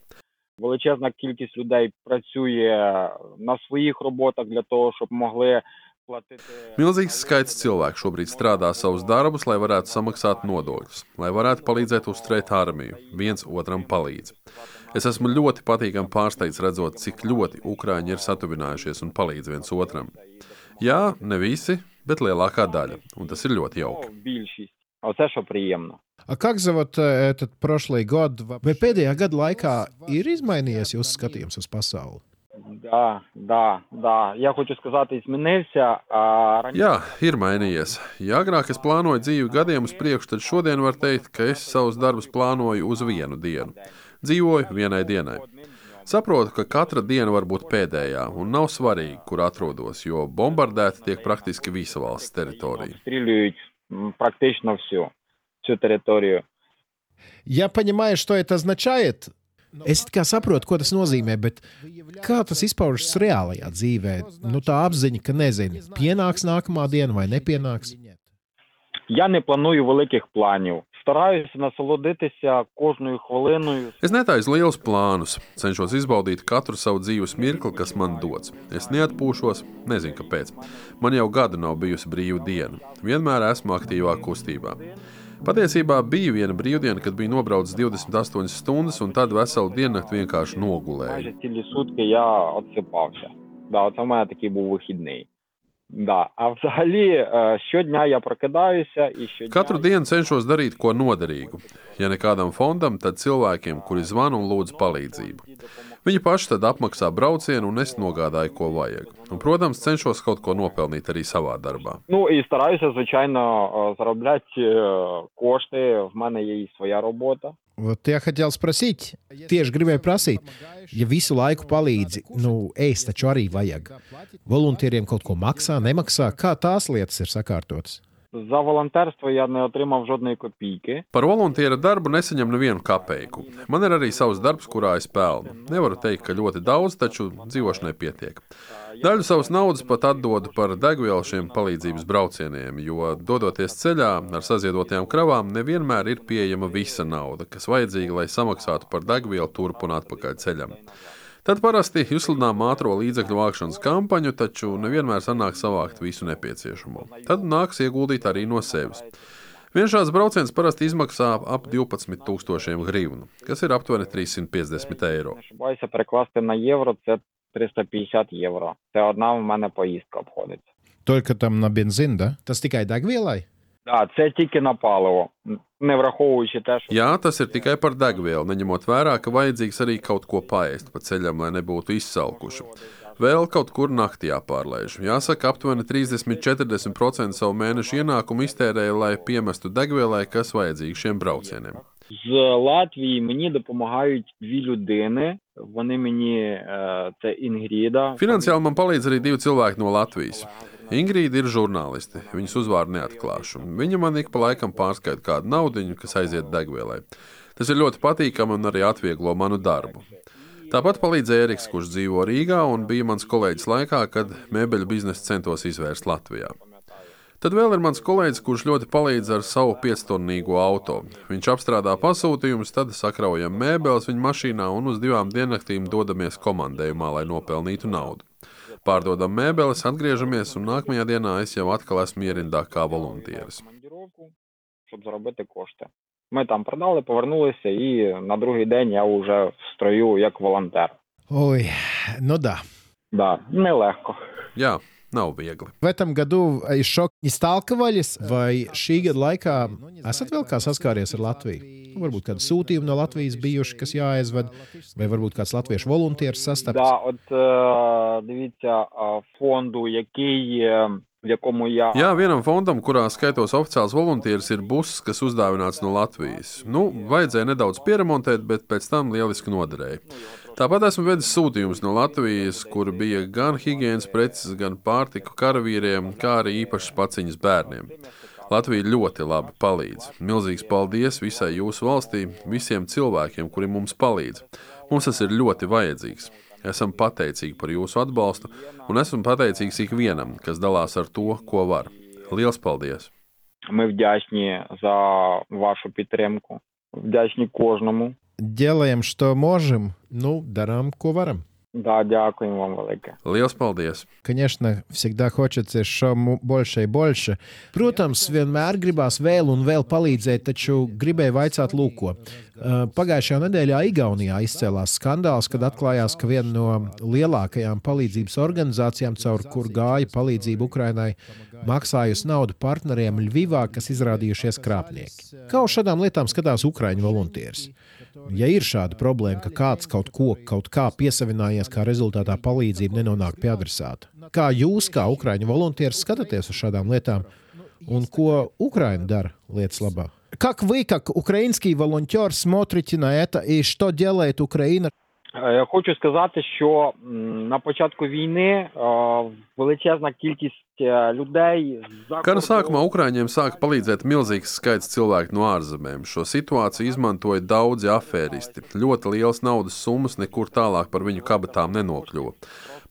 Величезна кількість людей працює на своїх роботах для того, щоб могли платити. Milzīgs skaits cilvēku šobrīd strādā savus darbus, lai varētu samaksāt nodokļus, lai varētu palīdzēt uzturēt armiju, viens otram palīdz. Es esmu ļoti patīkami pārsteigts redzot, cik ļoti Ukrāņi ir satuvinājušies un palīdz viens otram. Jā, ne visi, bet lielākā daļa, un tas ir ļoti jauki. Ну, більшість. Оце що приємно. А как за вот э, этот прошлый год, vai pēdējā gada laikā ir izmainījies jūsu skatījums uz pasauli? Да, да, да. Я хочу сказати, змінився. А раніше Jā, ir mainījies. Ja agrāk es plānoju dzīvi gadiem uz priekšu, tad šodien var teikt, ka es savus darbus plānoju uz vienu dienu. Dzīvoju vienai dienai. Saprotu, ka katra diena var būt pēdējā, un nav svarīgi, kur atrodos, jo bombardēta tiek praktiski visa valsts teritorija. обстрілюють м, практично всю, всю територію. Я понимаю, что это означает. Es it kā saprotu, ko tas nozīmē, bet kā tas izpaužas reālajā dzīvē? Nu, tā apziņa, ka nezinu, pienāks nākamā diena vai nepienāks. Я не планую великих планів. Стараюся насолодитися кожною хвилиною. Es netaisu lielus plānus, cenšos izbaudīt katru savu dzīves mirkli, kas man dots. Es neatpūšos, nezinu kāpēc. Man jau gadu nav bijusi brīva diena. Vienmēr esmu aktīvā kustībā. Patiesībā bija viena brīvdiena, kad bija nobraucis 28 stundas, un tad veselu diennakti vienkārši nogulēju. Майже цілі сутки я отсипався. Да, це в мене такий був вихідний. Да. А взагалі е, щодня я прокидаюся і щодня Katru dienu cenšos darīt ko noderīgu. Ja ne kādam fondam, tad cilvēkiem, kuri zvana un lūdz palīdzību. Viņi paši tad apmaksā braucienu, un es nogādāju, ko vajag. Un, protams, cenšos kaut ko nopelnīt arī savā darbā. Ну і стараюся, звичайно, е, заробляти е, кошти. В мене є і своя робота. Вот я хотел спросить, tieši gribēju prasīt, ja visu laiku palīdzi, nu, es taču arī vajag. Volontieriem kaut ko maksā, nemaksā, kā tās lietas ir sakārtotas? За волонтерство я не отримав жодної копійки. Par volunteera darbu nesaņem nevienu kapeiku. Man ir arī savs darbs, kurā es pelnu. Nevaru teikt, ka ļoti daudz, taču dzīvošanai pietiek. Daļu savas naudas pat atdodu par degvielu šiem palīdzības braucieniem, jo, dodoties ceļā ar saziedotajām kravām, nevienmēr ir pieejama visa nauda, kas vajadzīga, lai samaksātu par degvielu turp un atpakaļ ceļam. Tad parasti izsludinām ātrā līdzekļu vākšanas kampaņu, taču nevienmēr sanāk savākt visu nepieciešamo. Tad nāks ieguldīt arī no sevis. Viens šāds brauciens parasti izmaksā ap 12,000 grivnu, kas ir aptuveni 350 eiro. Не ошибаюся, перекласти на євро це 350 євро. Це одна в мене поїздка обходиться. Только там на бензин, да? Tas tikai degvielai? Так, це тільки на паливо, не враховуючи те, що Jā, tas ir tikai par degvielu, neņemot vērā, ka vajadzīgs arī kaut ko paēst pa ceļam, lai nebūtu izsalkuši. Vēl kaut kur naktī jāpārlaiž. Jāsaka, aptuveni 30-40% savu mēnešu ienākumu iztērēja, lai piemestu degvielai, kas vajadzīga šiem braucieniem. з Латвії мені допомагають дві людини. Вони мені е, це Інгріда. Finansiāli man palīdz arī divi cilvēki no Latvijas. Ingrīda ir žurnāliste. Viņas uzvārdu neatklāšu. Viņa man ik pa laikam pārskaita kādu naudu, kas aiziet degvielai. Tas ir ļoti patīkami un arī atvieglo manu darbu. Tāpat palīdzēja Eriks, kurš dzīvo Rīgā un bija mans kolēģis laikā, kad mēbeļu biznesu centos izvērst Latvijā. Tad vēl ir mans kolēģis, kurš ļoti palīdz ar savu piecstonnīgo auto. Viņš apstrādā pasūtījumus, tad sakraujam mēbeles viņa mašīnā un uz divām diennaktīm dodamies komandējumā, lai nopelnītu naudu. Pārdodam mēbeles, atgriežamies, un nākamajā dienā es jau atkal esmu ierindā kā volunteeris. командировку, щоб заробити кошти. Ми там продали, повернулися, і на другий день я вже в строю як волонтер. Ой, ну да. Да, нелегко. Jā, nav viegli. В этом году из шока не сталкивались, vai šī gada laikā esat vēl kā saskāries ar Latviju? Nu, Varbūt kādi sūtījumi no Latvijas bijuši, kas jāaizved, vai varbūt kāds latviešu volunteers sastaps. Да, от е, дивіться, е, фонду, який, е, в якому я Jā, vienam fondam, kurā skaitos oficiāls volunteeris, ir buss, kas uzdāvināts no Latvijas. Nu, vajadzēja nedaudz pieremontēt, bet pēc tam lieliski noderēja. Tāpat esmu vedis sūtījumus no Latvijas, kur bija gan higiēnas preces, gan pārtiku karavīriem, kā arī īpašas paciņas bērniem. Latvija ļoti labi palīdz. Milzīgs paldies visai jūsu valstī, visiem cilvēkiem, kuri mums palīdz. Mums tas ir ļoti vajadzīgs. Esam pateicīgi par jūsu atbalstu, un esmu pateicīgs ikvienam, kas dalās ar to, ko var. Lielas paldies! Mēs vdāšņi za vašu pitriemku, vdāšņi kožnamu Делаем, что можем, ну, дарām, ko varam. Да, дякуємо вам велике. Lielas paldies! Конечно, всегда хочется еще больше и больше. Protams, vienmēr gribās vēl un vēl palīdzēt, taču gribēju vaicāt, lūko. Pagājušajā nedēļā Igaunijā izcēlās skandāls, kad atklājās, ka viena no lielākajām palīdzības organizācijām, caur kur gāja palīdzību Ukrainai, maksājusi naudu partneriem Ļuvivā, kas izrādījušies krāpnieki. Kā uz šādām lietām skatās Ukraiņu volontieris? Ja ir šāda problēma, ka kāds kaut ko kaut kā piesavinājies, kā rezultātā palīdzība nenonāk pie adresāta, kā jūs, kā Ukrāņu volontieris, skatāties uz šādām lietām un ko Ukraina dara lietas labā? Как вы, как украинский волонтер, смотрите на это и что делает Украина? Я хочу сказати, що на початку війни величезна кількість людей Kara sākumā Ukrāņiem sāka palīdzēt milzīgs skaits cilvēku no ārzemēm. Šo situāciju izmantoja daudzi afēristi. Ļoti lielas naudas summas nekur tālāk par viņu kabatām nenokļuva.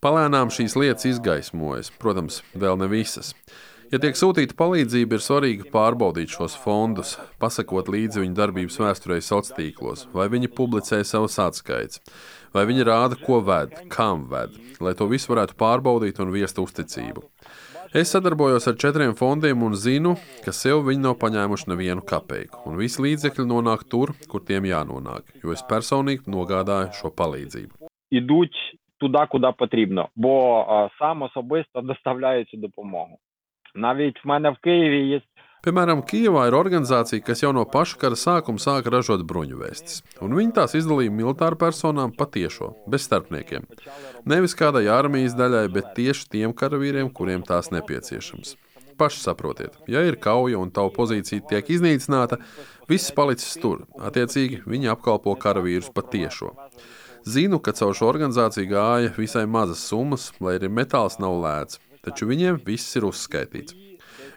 Palēnām šīs lietas izgaismojas, protams, vēl ne visas. Ja tiek sūtīta palīdzība, ir svarīgi pārbaudīt šos fondus, pasakot līdzi viņu darbības vēsturei sociālos tīklos, vai viņi publicē savus atskaites, vai viņi rāda, ko ved, kam ved, lai to visu varētu pārbaudīt un viest uzticību. Es sadarbojos ar četriem fondiem un zinu, ka sev viņi nav paņēmuši nevienu kapeiku, un visi līdzekļi nonāk tur, kur tiem jānonāk, jo es personīgi nogādāju šo palīdzību. Ідуть туди, куди потрібно, бо а, сам особисто доставляю цю допомогу. Навіть в мене в Києві є Piemēram, Kijavā ir organizācija, kas jau no paša kara sākuma sāka ražot bruņuvestes, un viņi tās izdalīja militāru personām patiešo, bez starpniekiem. Nevis kādai armijas daļai, bet tieši tiem karavīriem, kuriem tās nepieciešams. Paši saprotiet, ja ir kauja un tava pozīcija tiek iznīcināta, viss palicis tur. Attiecīgi, viņi apkalpo karavīrus patiešo. Zinu, ka caur šo organizāciju gāja visai mazas summas, lai arī metāls nav lēts, taču viņiem viss ir uzskaitīts.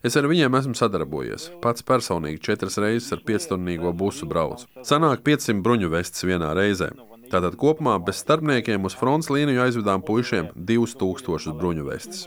Es ar viņiem esmu sadarbojies. Pats personīgi četras reizes ar piecstundīgo busu braucu. Sanāk 500 bruņu vestes vienā reizē. Tātad kopumā bez starpniekiem uz fronts līniju aizvedām puišiem 2000 bruņu vestes.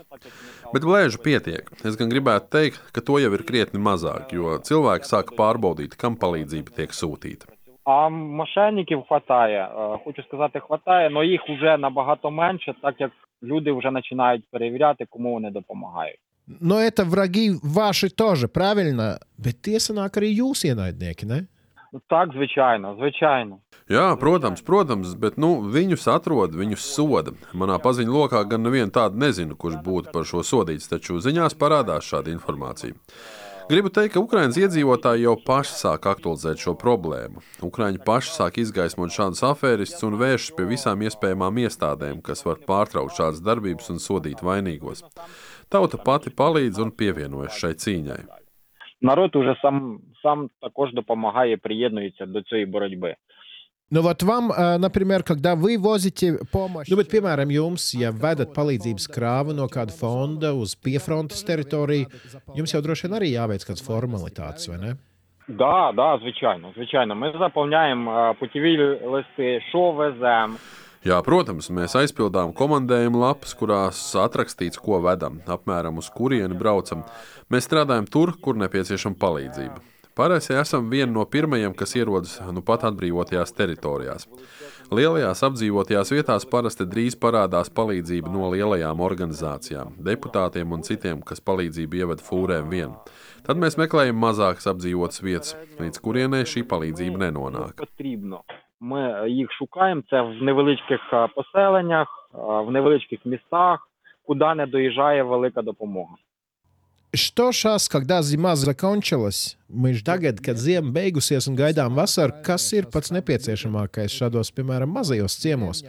Bet blēžu pietiek. Es gan gribētu teikt, ka to jau ir krietni mazāk, jo cilvēki sāka pārbaudīt, kam palīdzība tiek sūtīta. А мошенників хватає. Е, Хочу сказати, хватає, але їх вже набагато менше, так як люди вже починають перевіряти, кому вони допомагають. Но это враги ваши тоже, правильно? Bet tie sanāk arī jūs ienaidnieki, ne? Ну, Так, звичайно, звичайно. Jā, protams, protams, bet nu, viņus atrod, viņus soda. Manā paziņu lokā gan nevienu tādu nezinu, kurš būtu par šo sodīts, taču ziņās parādās šāda informācija. Gribu teikt, ka Ukraiņas iedzīvotāji jau paši sāk aktualizēt šo problēmu. Ukraiņi paši sāk izgaismot šādus afēristus un vēršas pie visām iespējamām iestādēm, kas var pārtraukt šādas darbības un sodīt vainīgos. Tauta pati palīdz un pievienojas šai cīņai. Народ уже сам, сам також допомагає, приєднується до цієї боротьби. Nu, vat вам, э, например, когда вы возите помощь, nu, bet, piemēram, jums, ja vedat palīdzības krāvu no kāda fonda uz piefrontes teritoriju, jums jau droši vien arī jāveic kādas formalitātes, vai ne? Да, да, звичайно, звичайно. Ми заповняємо е, путіві листи, що веземо. Jā, protams, mēs aizpildām komandējuma lapas, kurās atrakstīts, ko vedam, apmēram uz kurieni braucam. Mēs strādājam tur, kur nepieciešama palīdzība. Parasti esam viena no pirmajiem, kas ierodas nu pat atbrīvotajās teritorijās. Lielajās apdzīvotajās vietās parasti drīz parādās palīdzība no lielajām organizācijām, deputātiem un citiem, kas palīdzību ievada fūrēm vien. Tad mēs meklējam mazākas apdzīvotas vietas, līdz kurienei šī palīdzība nenonāk. Потрібно. Ми їх шукаємо це в невеличких е, поселеннях, е, в невеличких містах, куди не доїжджає велика допомога. Что šās, когда zima закончилась, mēs tagad, kad ziema beigusies un gaidām vasaru, kas ir pats nepieciešamākais šādos, piemēram, mazajos ciemos?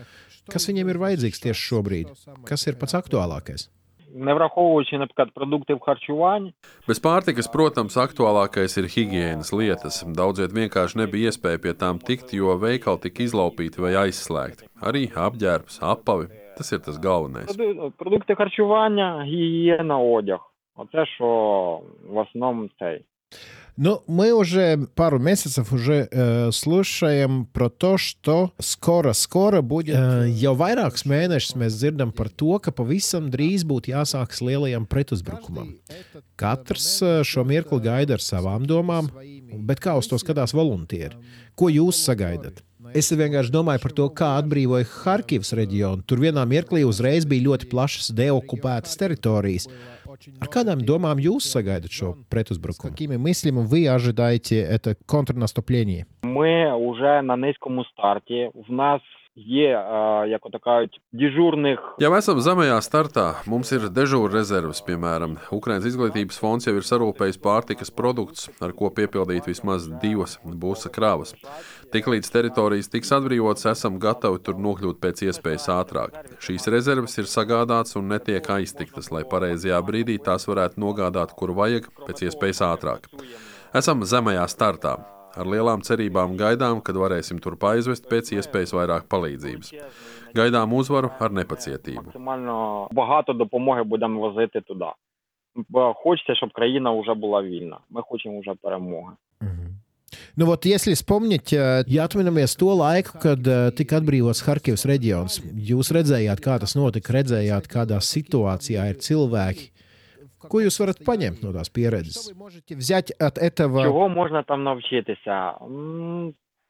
Kas viņiem ir vajadzīgs tieši šobrīd? Kas ir pats aktuālākais? не враховуючи, наприклад, продуктів харчування. Bez pārtikas, protams, aktuālākais ir higiēnas lietas. Daudziem vienkārši nebija iespēja pie tām tikt, jo veikali tika izlaupīti vai aizslēgti. Arī apģērbs, apavi. Tas ir tas galvenais. Продукти харчування, гігієна, одяг. Оце що в основному цей. Ну, мы уже пару месяцев уже э, слушаем про то, что skoro-skoro будет. Э, jau vairākus mēnešus mēs dzirdam par to, ka pavisam drīz būtu jāsākas lielajam pretuzbrukumam. Katrs šo mirkli gaida ar savām domām, bet kā uz to skatās voluntieri? Ko jūs sagaidat? Es vienkārši domāju par to, kā atbrīvoja Harkivas reģionu. Tur vienā mirklī uzreiz bija ļoti plašas deokupētas teritorijas. Ar kādām домам jūs sagaidat šo pretuzбруку? Какими мыслями вы ожидаете это контрнаступление? Ми вже на низькому старті. В нас є, як то кажуть, дежурних. Jau esam zemajā startā. Mums ir dežūra rezerves, piemēram, Ukraiņas izglītības fonds jau ir sarūpējis pārtikas produktus, ar ko piepildīt vismaz divas būsa kravas. Tiklīdz teritorijas tiks atbrīvotas, esam gatavi tur nokļūt pēc iespējas ātrāk. Šīs rezerves ir sagādātas un netiek aiztiktas, lai pareizajā brīdī tās varētu nogādāt, kur vajag, pēc iespējas ātrāk. Esam zemajā startā. Ar lielām cerībām gaidām, kad varēsim tur aizvest pēc iespējas vairāk palīdzības. Gaidām uzvaru ar nepacietību. Максимально багато допомоги будемо возити туди. Хочеться, щоб країна вже була вільна. Ми хочемо вже перемоги. Nu, ot, если вспомнить, ja atminamies to laiku, kad tika atbrīvots Harkivas reģions, jūs redzējāt, kā tas notika, redzējāt, kādā situācijā ir cilvēki. Ko jūs varat paņemt no tās pieredzes? Чого можна там навчитися?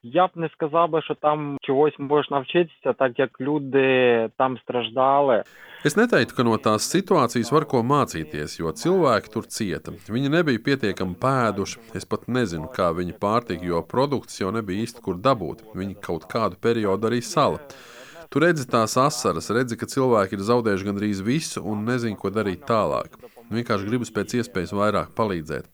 Я б не сказав би, що там чогось можна навчитися, так як люди там страждали. Es neteiktu, ka no tās situācijas var ko mācīties, jo cilvēki tur cieta. Viņi nebija pietiekami pēduši. Es pat nezinu, kā viņi pārtika, jo produkts jau nebija īsti kur dabūt. Viņi kaut kādu periodu arī sala. Tu redzi tās asaras, redzi, ka cilvēki ir zaudējuši gandrīz visu un nezinu, ko darīt tālāk. Vienkārši gribas pēc iespējas vairāk palīdzēt.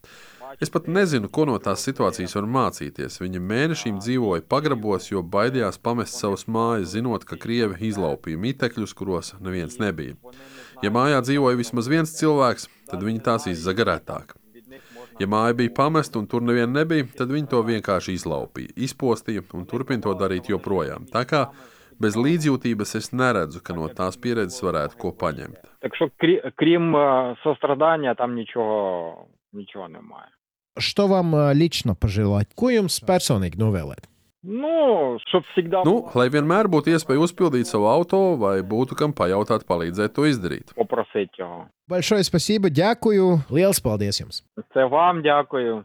Es pat nezinu, ko no tās situācijas var mācīties. Viņa mēnešiem dzīvoja pagrabos, jo baidījās pamest savus mājas, zinot, ka krievi izlaupīja mitekļus, kuros neviens nebija. Ja mājā dzīvoja vismaz viens cilvēks, tad viņi tās izzagarētāk. Ja māja bija pamesta un tur neviena nebija, tad viņi to vienkārši izlaupīja, izpostīja un turpina to darīt joprojām. Tā kā bez līdzjūtības es neredzu, ka no tās pieredzes varētu ko paņemt. Так що, крім сострадання, там нічого, нічого немає. Что вам лично пожелать? Ko jums personīgi novēlēt? Nu, щоб всегда... Nu, lai vienmēr būtu iespēja uzpildīt savu auto, vai būtu kam pajautāt, palīdzēt to izdarīt. Попросить його. Большое спасибо, дякую. Liels paldies jums! Це вам дякую.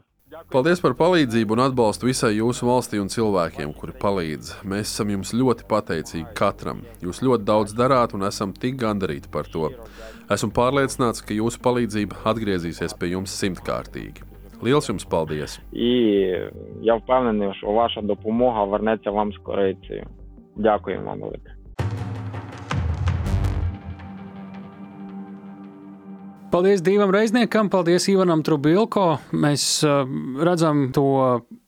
Paldies par palīdzību un atbalstu visai jūsu valstī un cilvēkiem, kuri palīdz. Mēs esam jums ļoti pateicīgi katram. Jūs ļoti daudz darāt un esam tik gandarīti par to. Esmu pārliecināts, ka jūsu palīdzība atgriezīsies pie jums simtkārtīgi. Liels jums paldies! І я впевнений, що ваша допомога вернеться вам з корицею. Дякую вам велике. Paldies Dievam Reizniekam, paldies Ivanam Trubilko. Mēs uh, redzam to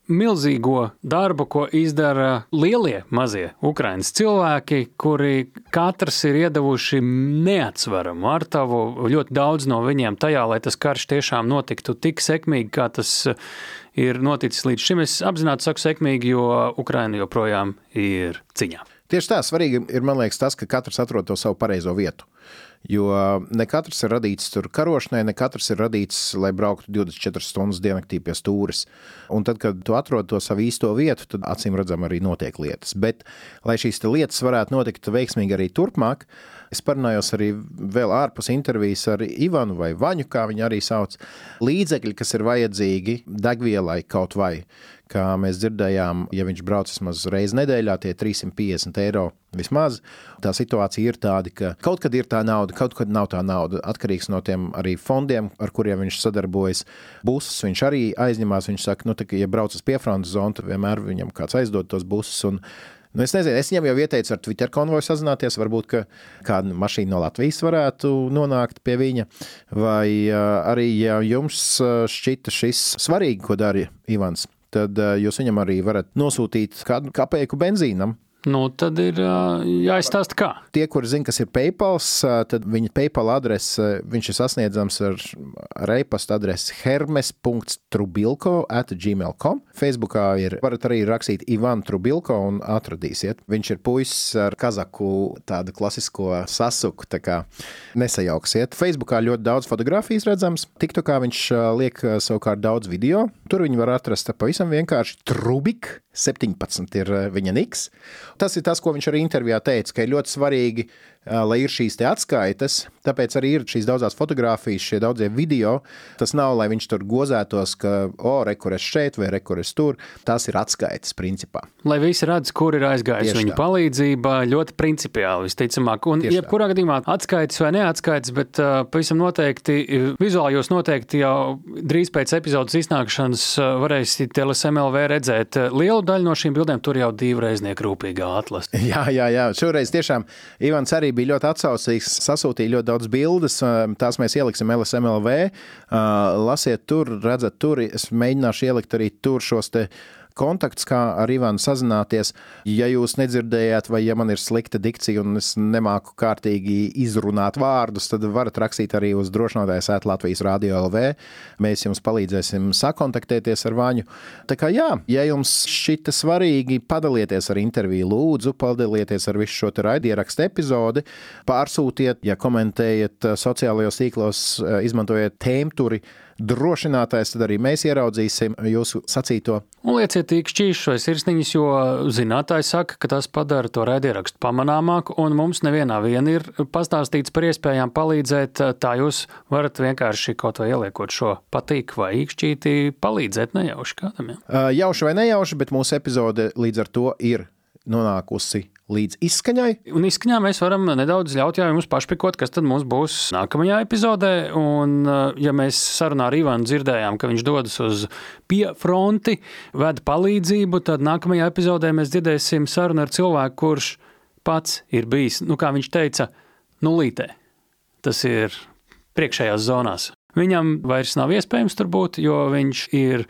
milzīgo darbu, ko izdara lielie mazie Ukraiņas cilvēki, kuri katrs ir iedavuši neatsveramu ar tavu ļoti daudz no viņiem tajā, lai tas karš tiešām notiktu tik sekmīgi, kā tas ir noticis līdz šim. Es apzināti saku sekmīgi, jo Ukraina joprojām ir ciņā. Tieši tā, svarīgi ir, man liekas, tas, ka katrs atrod to savu pareizo vietu. Jo ne katrs ir radīts tur karošanai, ne katrs ir radīts, lai brauktu 24 stundas diennaktī pie stūres. Un tad, kad tu atrod to savu īsto vietu, tad acīm redzam arī notiek lietas. Bet, lai šīs lietas varētu notikt veiksmīgi arī turpmāk, es parunājos arī vēl ārpus intervijas ar Ivanu vai Vaņu, kā viņi arī sauc, līdzekļi, kas ir vajadzīgi degvielai kaut vai kā mēs dzirdējām, ja viņš brauc vismaz reizi nedēļā, tie 350 eiro vismaz. Tā situācija ir tāda, ka kaut kad ir tā nauda, kaut kad nav tā nauda. Atkarīgs no tiem arī fondiem, ar kuriem viņš sadarbojas. Busus viņš arī aizņemās. Viņš saka, nu, tā, ka, ja brauc uz piefrontes zonu, tad vienmēr viņam kāds aizdod tos busus. Nu, es nezinu, es viņam jau ieteicu ar Twitter konvoju sazināties. Varbūt kāda mašīna no Latvijas varētu nonākt pie viņa. Vai arī, ja jums šķita šis svarīgi, ko dara Ivans, tad jūs viņam arī varat nosūtīt kādu kapeiku benzīnam. Nu, tad ir jāizstāsta, kā. Tie, kuri zina, kas ir PayPal, tad viņa PayPal adrese ir sasniedzams ar, ar e-pasta adresi hermes.trubilko.gmail.com. Facebookā ir, varat arī rakstīt Ivan Trubilko un atradīsiet. Viņš ir puisis ar kazaku tādu klasisko sasuku, tā kā nesajauksiet. Facebookā ļoti daudz fotografijas redzams, TikTokā viņš liek savukārt daudz video. Tur viņi var atrast pavisam vienkārši Trubik 17 ir viņa niks. Tas ir tas, ko viņš arī intervijā teica, ka ir ļoti svarīgi lai ir šīs atskaites. Tāpēc arī ir šīs daudzas fotogrāfijas, šie daudzie video. Tas nav, lai viņš tur gozētos, ka, oh, rekurors šeit vai rekurors tur. Tas ir atskaites principā. Lai visi redz, kur ir aizgājis viņa palīdzība, ļoti principiāli visticamāk. Un, Tieši jebkurā tā. gadījumā atskaites vai neatskaites, bet uh, pavisam noteikti vizuāli jūs noteikti jau drīz pēc epizodes iznākšanas uh, varēsiet LSMLV redzēt lielu daļu no šīm bildēm. Tur jau divreiznieku rūpīgā atlase. Jā, jā, jā. Šoreiz tiešām Ivans arī bija ļoti atsaucīgs, sasūtīja ļoti daudz bildes. Tās mēs ieliksim LSMLV. Lasiet tur, redzat, tur. Es mēģināšu ielikt arī tur šos te kontakts, kā ar Ivanu sazināties. Ja jūs nedzirdējāt, vai ja man ir slikta dikcija un es nemāku kārtīgi izrunāt vārdus, tad varat rakstīt arī uz drošinātājs ēt Latvijas Rādio LV. Mēs jums palīdzēsim sakontaktēties ar Vaņu. Tā kā jā, ja jums šita svarīgi, padalieties ar interviju, lūdzu, padalieties ar visu šo raidierakstu epizodi, pārsūtiet, ja komentējat sociālajos tīklos, izmantojiet tēmturi drošinātājs, tad arī mēs ieraudzīsim jūsu sacīto. Un lieciet īkšķīšus vai sirsniņus, jo zinātājs saka, ka tas padara to raidierakstu pamanāmāku, un mums nevienā vien ir pastāstīts par iespējām palīdzēt. Tā jūs varat vienkārši kaut vai ieliekot šo patīk vai īkšķīti palīdzēt nejauši kādam. Ja? Jauši vai nejauši, bet mūsu epizode līdz ar to ir nonākusi līdz izskaņai. Un izskaņā mēs varam nedaudz ļaut jums pašpikot, kas tad mums būs nākamajā epizodē. Un, eh, ja mēs sarunā ar Ivanu dzirdējām, ka viņš dodas uz piefronti, ved palīdzību, tad nākamajā epizodē mēs dzirdēsim sarunu ar cilvēku, kurš pats ir bijis, nu, kā viņš teica, nulītē. Tas ir priekšējās zonās. Viņam vairs nav iespējams tur būt, jo viņš ir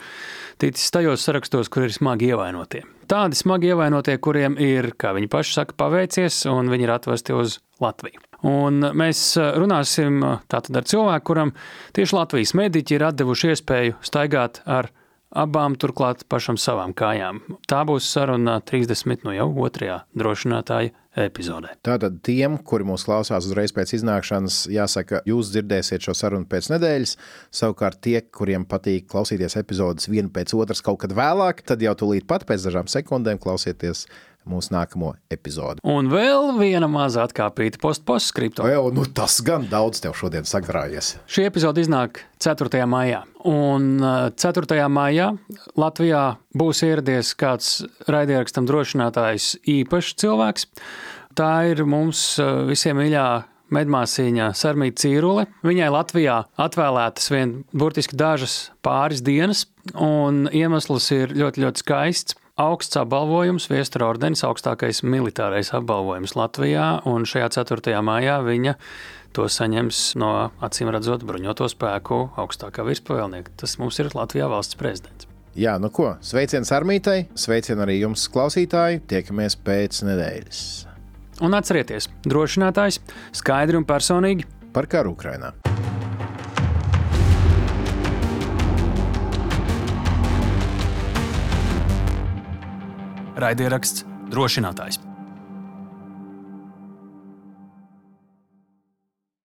ticis tajos sarakstos, kur ir smagi ievainotie tādi smagi ievainotie, kuriem ir, kā viņi paši saka, paveicies, un viņi ir atvesti uz Latviju. Un mēs runāsim tātad ar cilvēku, kuram tieši Latvijas mediķi ir devuši iespēju staigāt ar abām turklāt pašam savām kājām. Tā būs saruna 30 no jau otrajā drošinātāja epizodē. Tātad tiem, kuri mūs klausās uzreiz pēc iznākšanas, jāsaka, jūs dzirdēsiet šo sarunu pēc nedēļas. Savukārt tie, kuriem patīk klausīties epizodes vienu pēc otras kaut kad vēlāk, tad jau tūlīt pat pēc dažām sekundēm klausieties mūsu nākamo epizodi. Un vēl viena maza atkāpīta postpostskripta. Jā, nu tas gan daudz tev šodien sagrājies. Šī epizode iznāk 4. maijā. Un 4. Uh, maijā Latvijā būs ieradies kāds raidierakstam drošinātājs īpašs cilvēks. Tā ir mums uh, visiem mīļā medmāsīņa Sarmīta Cīrule. Viņai Latvijā atvēlētas vien burtiski dažas pāris dienas, un iemesls ir ļoti, ļoti skaists augsts apbalvojums, Viestura ordenis, augstākais militārais apbalvojums Latvijā, un šajā 4. maijā viņa to saņems no acīm redzot bruņoto spēku augstākā virspavēlnieka. Tas mums ir Latvijā valsts prezidents. Jā, nu ko, sveiciens armītai, sveicien arī jums, klausītāji, tiekamies pēc nedēļas. Un atcerieties, drošinātājs skaidri un personīgi par karu Ukrainā. Raidieraksts drošinātājs.